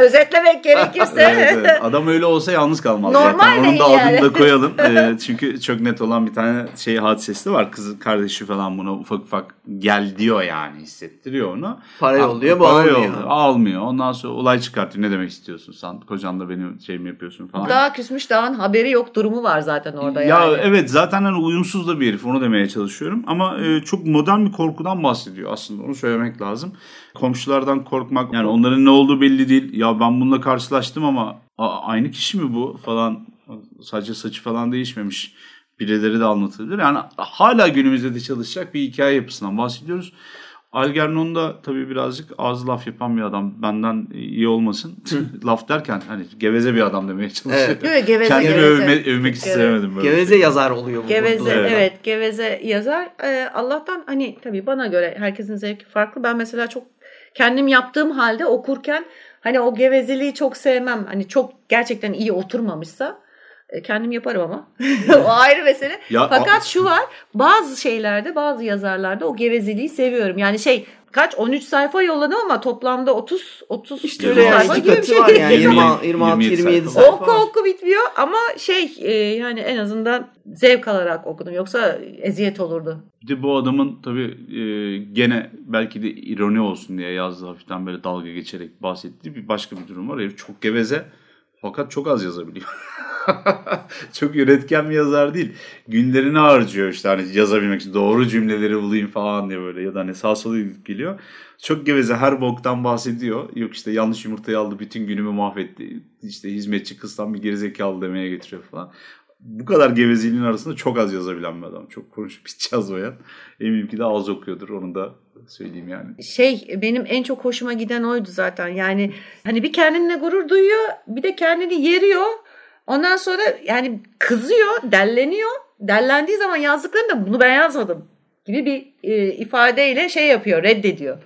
B: Özetlemek gerekirse.
C: Evet, evet. Adam öyle olsa yalnız kalmaz
B: Normal
C: zaten. Onun da adını
B: yani.
C: da koyalım. Ee, çünkü çok net olan bir tane şey hadisesi de var. Kızı kardeşi falan buna ufak ufak gel diyor yani hissettiriyor onu.
A: Para yolluyor bu
C: Para
A: almıyor.
C: yolluyor, Almıyor. Ondan sonra olay çıkartıyor. Ne demek istiyorsun sen? Kocanla benim şey mi yapıyorsun falan.
B: Daha küsmüş dağın haberi yok durumu var zaten orada
C: ya
B: yani.
C: evet zaten hani uyumsuz da bir herif onu demeye çalışıyorum ama e, çok modern bir korkudan bahsediyor aslında onu söylemek lazım. Komşulardan korkmak yani onların ne olduğu belli değil. Ya ben bununla karşılaştım ama aynı kişi mi bu falan sadece saçı falan değişmemiş. Birileri de anlatılabilir. Yani hala günümüzde de çalışacak bir hikaye yapısından bahsediyoruz. Algernon da tabii birazcık ağzı laf yapan bir adam. Benden iyi olmasın. laf derken hani geveze bir adam demeye çalışıyorum.
A: Evet.
B: Değil mi? Geveze,
C: Kendimi
B: geveze.
C: övme, övmek
B: Geveze.
C: istemedim. Böyle.
A: Geveze yazar oluyor bu.
B: Geveze
A: burada.
B: evet.
C: Evet.
B: geveze yazar. Ee, Allah'tan hani tabii bana göre herkesin zevki farklı. Ben mesela çok kendim yaptığım halde okurken hani o gevezeliği çok sevmem. Hani çok gerçekten iyi oturmamışsa e, kendim yaparım ama. o ayrı mesele.
C: Ya,
B: Fakat şu var bazı şeylerde bazı yazarlarda o gevezeliği seviyorum. Yani şey kaç 13 sayfa yolladım ama toplamda 30 30
A: İşte
C: öyle yani,
B: sayfa gibi bir şey.
A: var yani
C: 20,
A: 26 26
C: 27
A: 27
C: sayfa.
B: Oku oku bitmiyor ama şey e, yani en azından zevk alarak okudum. Yoksa eziyet olurdu.
C: Bir de bu adamın tabii e, gene belki de ironi olsun diye yazdığı hafiften böyle dalga geçerek bahsettiği bir başka bir durum var. Herif çok geveze fakat çok az yazabiliyor. çok üretken bir yazar değil. Günlerini harcıyor işte hani yazabilmek için doğru cümleleri bulayım falan diye böyle ya da hani sağ sola geliyor. Çok geveze her boktan bahsediyor. Yok işte yanlış yumurtayı aldı bütün günümü mahvetti. İşte hizmetçi kızdan bir gerizekalı demeye getiriyor falan. Bu kadar gevezeliğin arasında çok az yazabilen bir adam. Çok konuşup hiç yazmayan. Eminim ki de az okuyordur. Onu da söyleyeyim yani.
B: Şey benim en çok hoşuma giden oydu zaten. Yani hani bir kendine gurur duyuyor bir de kendini yeriyor. Ondan sonra yani kızıyor, delleniyor. Dellendiği zaman yazdıklarında bunu ben yazmadım gibi bir e, ifadeyle şey yapıyor, reddediyor.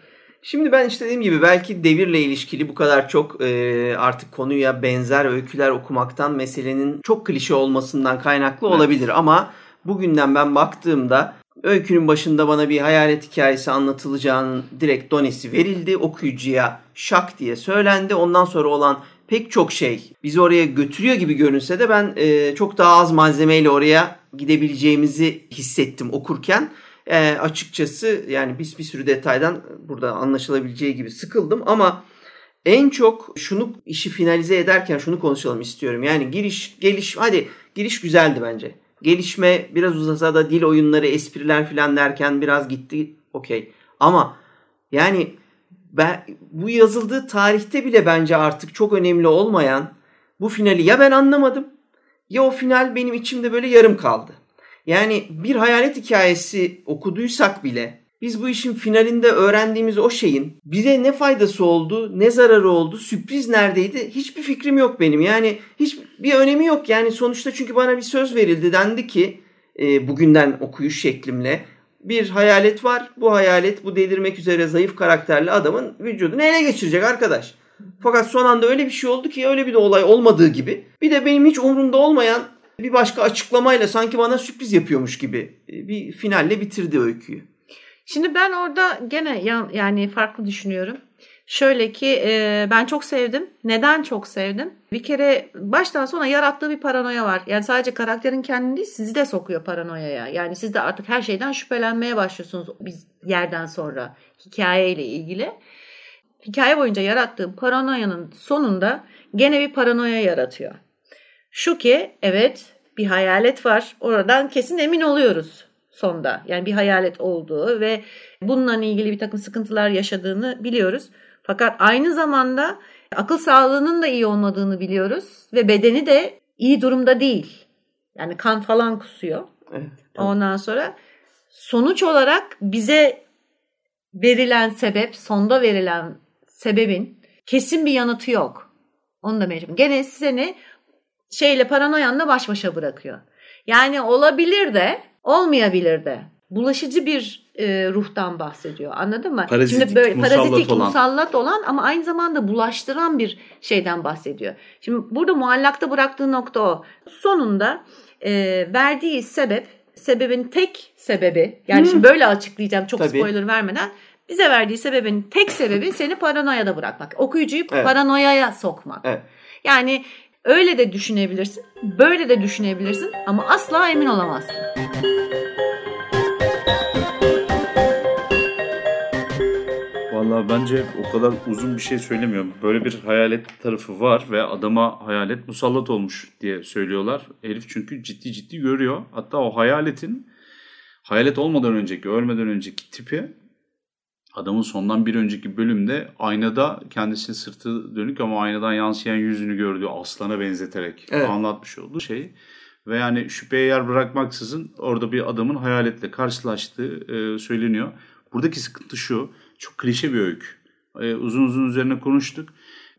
A: Şimdi ben işte dediğim gibi belki devirle ilişkili bu kadar çok e, artık konuya benzer öyküler okumaktan meselenin çok klişe olmasından kaynaklı
C: Evet.
A: olabilir. Ama bugünden ben baktığımda öykünün başında bana bir hayalet hikayesi anlatılacağının direkt donesi verildi. Okuyucuya şak diye söylendi. Ondan sonra olan pek çok şey bizi oraya götürüyor gibi görünse de ben e, çok daha az malzemeyle oraya gidebileceğimizi hissettim okurken. E, açıkçası yani bir, bir sürü detaydan burada anlaşılabileceği gibi sıkıldım ama en çok şunu işi finalize ederken şunu konuşalım istiyorum. Yani giriş geliş hadi giriş güzeldi bence. Gelişme biraz uzasa da dil oyunları espriler falan derken biraz gitti okey. Ama yani ben bu yazıldığı tarihte bile bence artık çok önemli olmayan bu finali ya ben anlamadım ya o final benim içimde böyle yarım kaldı. Yani bir hayalet hikayesi okuduysak bile biz bu işin finalinde öğrendiğimiz o şeyin bize ne faydası oldu, ne zararı oldu, sürpriz neredeydi hiçbir fikrim yok benim. Yani hiç bir önemi yok. Yani sonuçta çünkü bana bir söz verildi. Dendi ki e, bugünden okuyuş şeklimle bir hayalet var. Bu hayalet bu delirmek üzere zayıf karakterli adamın vücudunu ele geçirecek arkadaş. Fakat son anda öyle bir şey oldu ki öyle bir de olay olmadığı gibi. Bir de benim hiç umurumda olmayan bir başka açıklamayla sanki bana sürpriz yapıyormuş gibi e, bir finalle bitirdi öyküyü.
B: Şimdi ben orada gene yani farklı düşünüyorum. Şöyle ki e, ben çok sevdim. Neden çok sevdim? Bir kere baştan sona yarattığı bir paranoya var. Yani sadece karakterin kendini değil sizi de sokuyor paranoyaya. Yani siz de artık her şeyden şüphelenmeye başlıyorsunuz biz yerden sonra hikayeyle ilgili. Hikaye boyunca yarattığı paranoyanın sonunda gene bir paranoya yaratıyor. Şu ki evet bir hayalet var. Oradan kesin emin oluyoruz sonda. Yani bir hayalet olduğu ve bununla ilgili bir takım sıkıntılar yaşadığını biliyoruz. Fakat aynı zamanda akıl sağlığının da iyi olmadığını biliyoruz ve bedeni de iyi durumda değil. Yani kan falan kusuyor. Evet, Ondan sonra sonuç olarak bize verilen sebep, sonda verilen sebebin kesin bir yanıtı yok. Onu da mecbur. Gene seni şeyle paranoyanla baş başa bırakıyor. Yani olabilir de olmayabilir de. Bulaşıcı bir e, ruhtan bahsediyor. Anladın mı?
C: Parazitik, Şimdi böyle parazitik, olan.
B: musallat olan ama aynı zamanda bulaştıran bir şeyden bahsediyor. Şimdi burada muallakta bıraktığı nokta o. Sonunda e, verdiği sebep, sebebin tek sebebi, yani hmm. şimdi böyle açıklayacağım çok Tabii. spoiler vermeden. Bize verdiği sebebin tek sebebi seni paranoyada bırakmak. Okuyucuyu evet. paranoyaya sokmak. Evet. Yani öyle de düşünebilirsin, böyle de düşünebilirsin ama asla emin olamazsın.
C: Valla bence o kadar uzun bir şey söylemiyorum. Böyle bir hayalet tarafı var ve adama hayalet musallat olmuş diye söylüyorlar. Elif çünkü ciddi ciddi görüyor. Hatta o hayaletin hayalet olmadan önceki, ölmeden önceki tipi adamın sondan bir önceki bölümde aynada kendisi sırtı dönük ama aynadan yansıyan yüzünü gördüğü aslana benzeterek evet. anlatmış olduğu şey. Ve yani şüpheye yer bırakmaksızın orada bir adamın hayaletle karşılaştığı e, söyleniyor. Buradaki sıkıntı şu çok klişe bir öykü. Ee, uzun uzun üzerine konuştuk.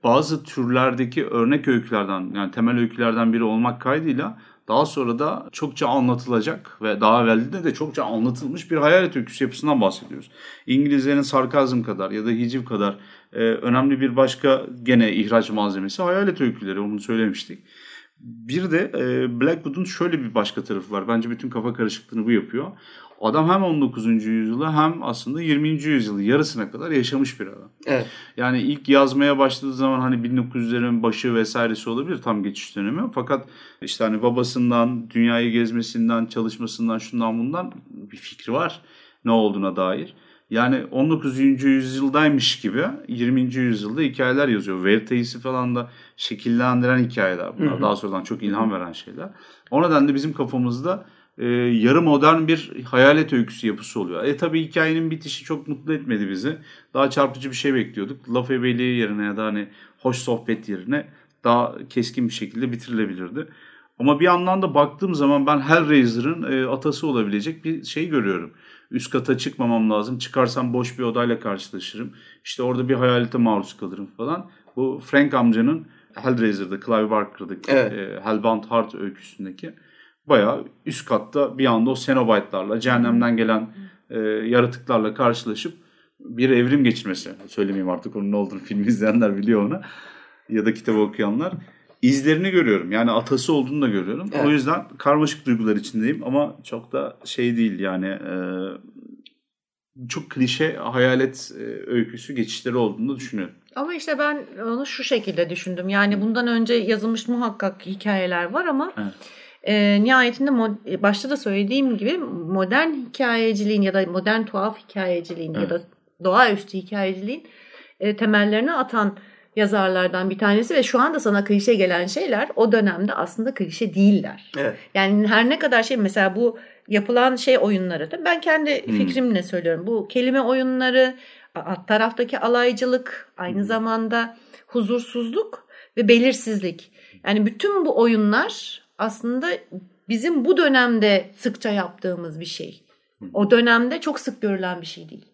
C: Bazı türlerdeki örnek öykülerden yani temel öykülerden biri olmak kaydıyla daha sonra da çokça anlatılacak ve daha evvelde de çokça anlatılmış bir hayalet öyküsü yapısından bahsediyoruz. İngilizlerin sarkazm kadar ya da hiciv kadar e, önemli bir başka gene ihraç malzemesi hayalet öyküleri onu söylemiştik. Bir de e, Blackwood'un şöyle bir başka tarafı var. Bence bütün kafa karışıklığını bu yapıyor. Adam hem 19. yüzyılı hem aslında 20. yüzyılı yarısına kadar yaşamış bir adam.
A: Evet.
C: Yani ilk yazmaya başladığı zaman hani 1900'lerin başı vesairesi olabilir tam geçiş dönemi. Fakat işte hani babasından, dünyayı gezmesinden, çalışmasından, şundan bundan bir fikri var ne olduğuna dair. Yani 19. yüzyıldaymış gibi 20. yüzyılda hikayeler yazıyor. Verita'yı falan da şekillendiren hikayeler bunlar. Hı hı. Daha sonradan çok ilham veren şeyler. O nedenle bizim kafamızda e, yarı modern bir hayalet öyküsü yapısı oluyor. E tabi hikayenin bitişi çok mutlu etmedi bizi. Daha çarpıcı bir şey bekliyorduk. Laf ebeliği yerine ya da hani hoş sohbet yerine daha keskin bir şekilde bitirilebilirdi. Ama bir yandan da baktığım zaman ben Hellraiser'ın e, atası olabilecek bir şey görüyorum. Üst kata çıkmamam lazım. Çıkarsam boş bir odayla karşılaşırım. İşte orada bir hayalete maruz kalırım falan. Bu Frank amcanın Hellraiser'da, Clive Barker'daki evet. e, Hellbound Heart öyküsündeki bayağı üst katta bir anda o Cenobite'larla, cehennemden gelen e, yaratıklarla karşılaşıp bir evrim geçirmesi. Söylemeyeyim artık onun ne olduğunu film izleyenler biliyor onu. Ya da kitabı okuyanlar. izlerini görüyorum. Yani atası olduğunu da görüyorum. Evet. O yüzden karmaşık duygular içindeyim ama çok da şey değil yani e, çok klişe hayalet e, öyküsü geçişleri olduğunu düşünüyorum.
B: Ama işte ben onu şu şekilde düşündüm. Yani bundan önce yazılmış muhakkak hikayeler var ama evet e, nihayetinde mod, başta da söylediğim gibi modern hikayeciliğin ya da modern tuhaf hikayeciliğin evet. ya da doğaüstü hikayeciliğin e, temellerini atan yazarlardan bir tanesi ve şu anda sana klişe gelen şeyler o dönemde aslında klişe değiller.
A: Evet.
B: Yani her ne kadar şey mesela bu yapılan şey oyunları da ben kendi hmm. fikrimle söylüyorum. Bu kelime oyunları alt taraftaki alaycılık, aynı zamanda huzursuzluk ve belirsizlik. Yani bütün bu oyunlar aslında bizim bu dönemde sıkça yaptığımız bir şey. O dönemde çok sık görülen bir şey değil.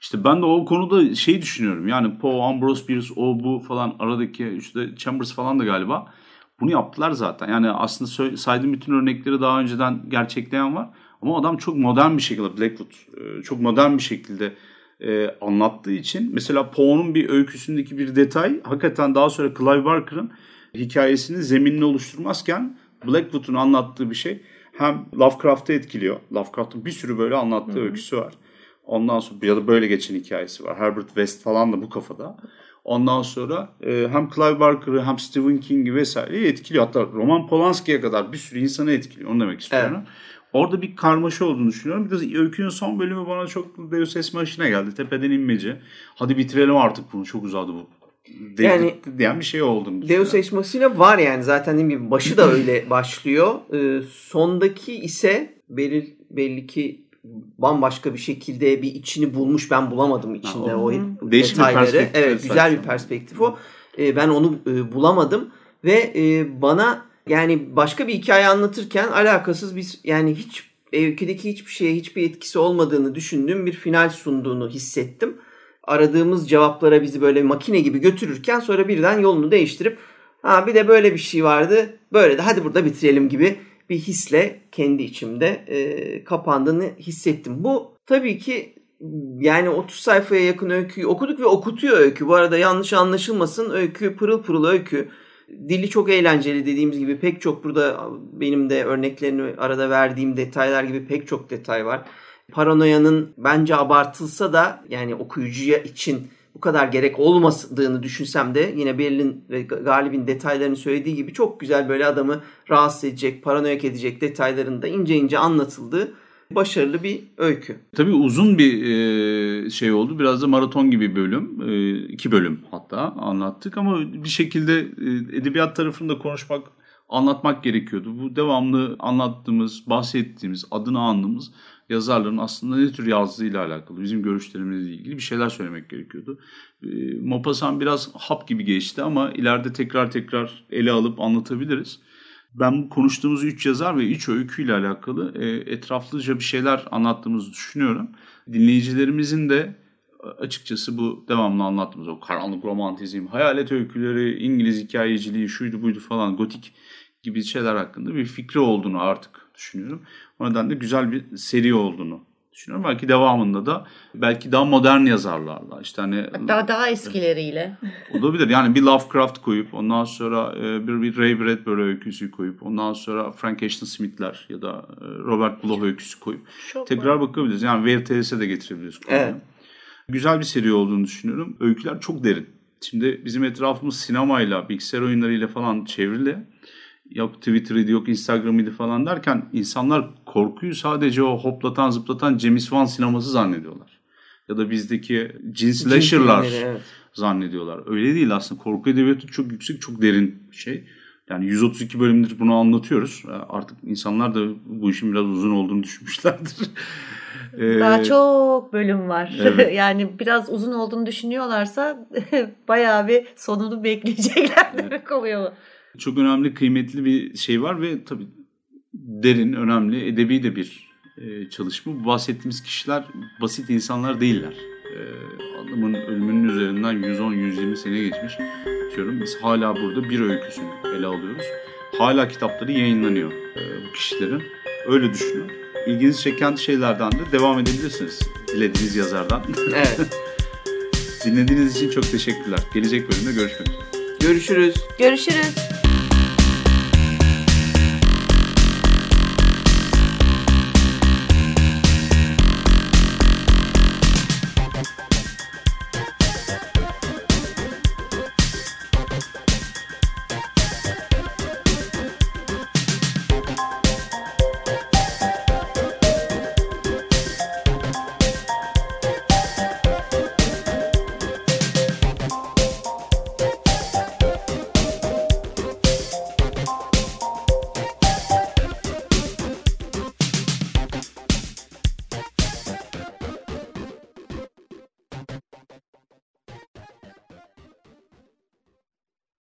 C: İşte ben de o konuda şey düşünüyorum. Yani Poe, Ambrose Bierce, o bu falan aradaki işte Chambers falan da galiba bunu yaptılar zaten. Yani aslında saydığım bütün örnekleri daha önceden gerçekleyen var. Ama adam çok modern bir şekilde Blackwood e, çok modern bir şekilde e, anlattığı için mesela Poe'nun bir öyküsündeki bir detay hakikaten daha sonra Clive Barker'ın hikayesinin zeminini oluşturmazken Blackwood'un anlattığı bir şey hem Lovecraft'ı etkiliyor. Lovecraft'ın bir sürü böyle anlattığı Hı-hı. öyküsü var. Ondan sonra ya da böyle geçen hikayesi var. Herbert West falan da bu kafada. Ondan sonra e, hem Clive Barker'ı hem Stephen King'i vesaireyi etkiliyor. Hatta Roman Polanski'ye kadar bir sürü insanı etkiliyor. Onu demek istiyorum. Evet. Orada bir karmaşa olduğunu düşünüyorum. Bir de öykünün son bölümü bana çok Deus Ex Machina geldi. Tepeden inmeci. Hadi bitirelim artık bunu. Çok uzadı bu. Yani diyen bir şey olduğunu
A: Deus Ex Machina var yani zaten dediğim gibi başı da öyle başlıyor. Ee, sondaki ise belli, belli ki bambaşka bir şekilde bir içini bulmuş ben bulamadım içinde ha, o, o Değişik detayları. Evet güzel bir perspektif o. Ee, ben onu e, bulamadım ve e, bana yani başka bir hikaye anlatırken alakasız biz yani hiç öyküdeki hiçbir şeye hiçbir etkisi olmadığını düşündüğüm bir final sunduğunu hissettim. Aradığımız cevaplara bizi böyle makine gibi götürürken sonra birden yolunu değiştirip ha bir de böyle bir şey vardı böyle de hadi burada bitirelim gibi bir hisle kendi içimde e, kapandığını hissettim. Bu tabii ki yani 30 sayfaya yakın öyküyü okuduk ve okutuyor öykü. Bu arada yanlış anlaşılmasın öykü pırıl pırıl öykü. Dili çok eğlenceli dediğimiz gibi pek çok burada benim de örneklerini arada verdiğim detaylar gibi pek çok detay var. Paranoyanın bence abartılsa da yani okuyucuya için bu kadar gerek olmadığını düşünsem de yine Berlin ve Galip'in detaylarını söylediği gibi çok güzel böyle adamı rahatsız edecek, paranoyak edecek detaylarında ince ince anlatıldığı başarılı bir öykü.
C: Tabii uzun bir şey oldu. Biraz da maraton gibi bölüm. iki bölüm hatta anlattık ama bir şekilde edebiyat tarafında konuşmak, anlatmak gerekiyordu. Bu devamlı anlattığımız, bahsettiğimiz, adını andığımız yazarların aslında ne tür yazdığıyla alakalı, bizim görüşlerimizle ilgili bir şeyler söylemek gerekiyordu. E, Maupassant biraz hap gibi geçti ama ileride tekrar tekrar ele alıp anlatabiliriz. Ben bu konuştuğumuz üç yazar ve üç öyküyle alakalı e, etraflıca bir şeyler anlattığımızı düşünüyorum. Dinleyicilerimizin de açıkçası bu devamlı anlattığımız o karanlık romantizm, hayalet öyküleri, İngiliz hikayeciliği, şuydu buydu falan, gotik gibi şeyler hakkında bir fikri olduğunu artık düşünüyorum. O nedenle güzel bir seri olduğunu düşünüyorum. Belki devamında da belki daha modern yazarlarla işte hani
B: daha daha eskileriyle
C: olabilir. Yani bir Lovecraft koyup ondan sonra e, bir, bir Ray Bradbury öyküsü koyup ondan sonra Frank Ashton Smith'ler ya da e, Robert Bloch öyküsü koyup Çok tekrar var. bakabiliriz. Yani VRTS'e de getirebiliriz. Konuyu. Evet. Güzel bir seri olduğunu düşünüyorum. Öyküler çok derin. Şimdi bizim etrafımız sinemayla, bilgisayar oyunlarıyla falan çevrili yok Twitter'ıydı yok Instagram'ıydı falan derken insanlar korkuyu sadece o hoplatan zıplatan James Wan sineması zannediyorlar. Ya da bizdeki cin slasher'lar evet. zannediyorlar. Öyle değil aslında. Korku edebiyatı çok yüksek, çok derin bir şey. Yani 132 bölümdür bunu anlatıyoruz. Artık insanlar da bu işin biraz uzun olduğunu düşünmüşlerdir.
B: Daha çok bölüm var. Evet. yani biraz uzun olduğunu düşünüyorlarsa bayağı bir sonunu bekleyecekler demek evet. oluyor
C: çok önemli, kıymetli bir şey var ve tabii derin, önemli, edebi de bir e, çalışma. Bu bahsettiğimiz kişiler basit insanlar değiller. E, adamın ölümünün üzerinden 110-120 sene geçmiş. Diyorum biz hala burada bir öyküsünü ele alıyoruz. Hala kitapları yayınlanıyor e, bu kişilerin. Öyle düşünüyorum. İlginizi çeken şeylerden de devam edebilirsiniz. Dilediğiniz yazardan.
A: Evet.
C: Dinlediğiniz için çok teşekkürler. Gelecek bölümde görüşmek üzere.
A: Görüşürüz.
B: Görüşürüz.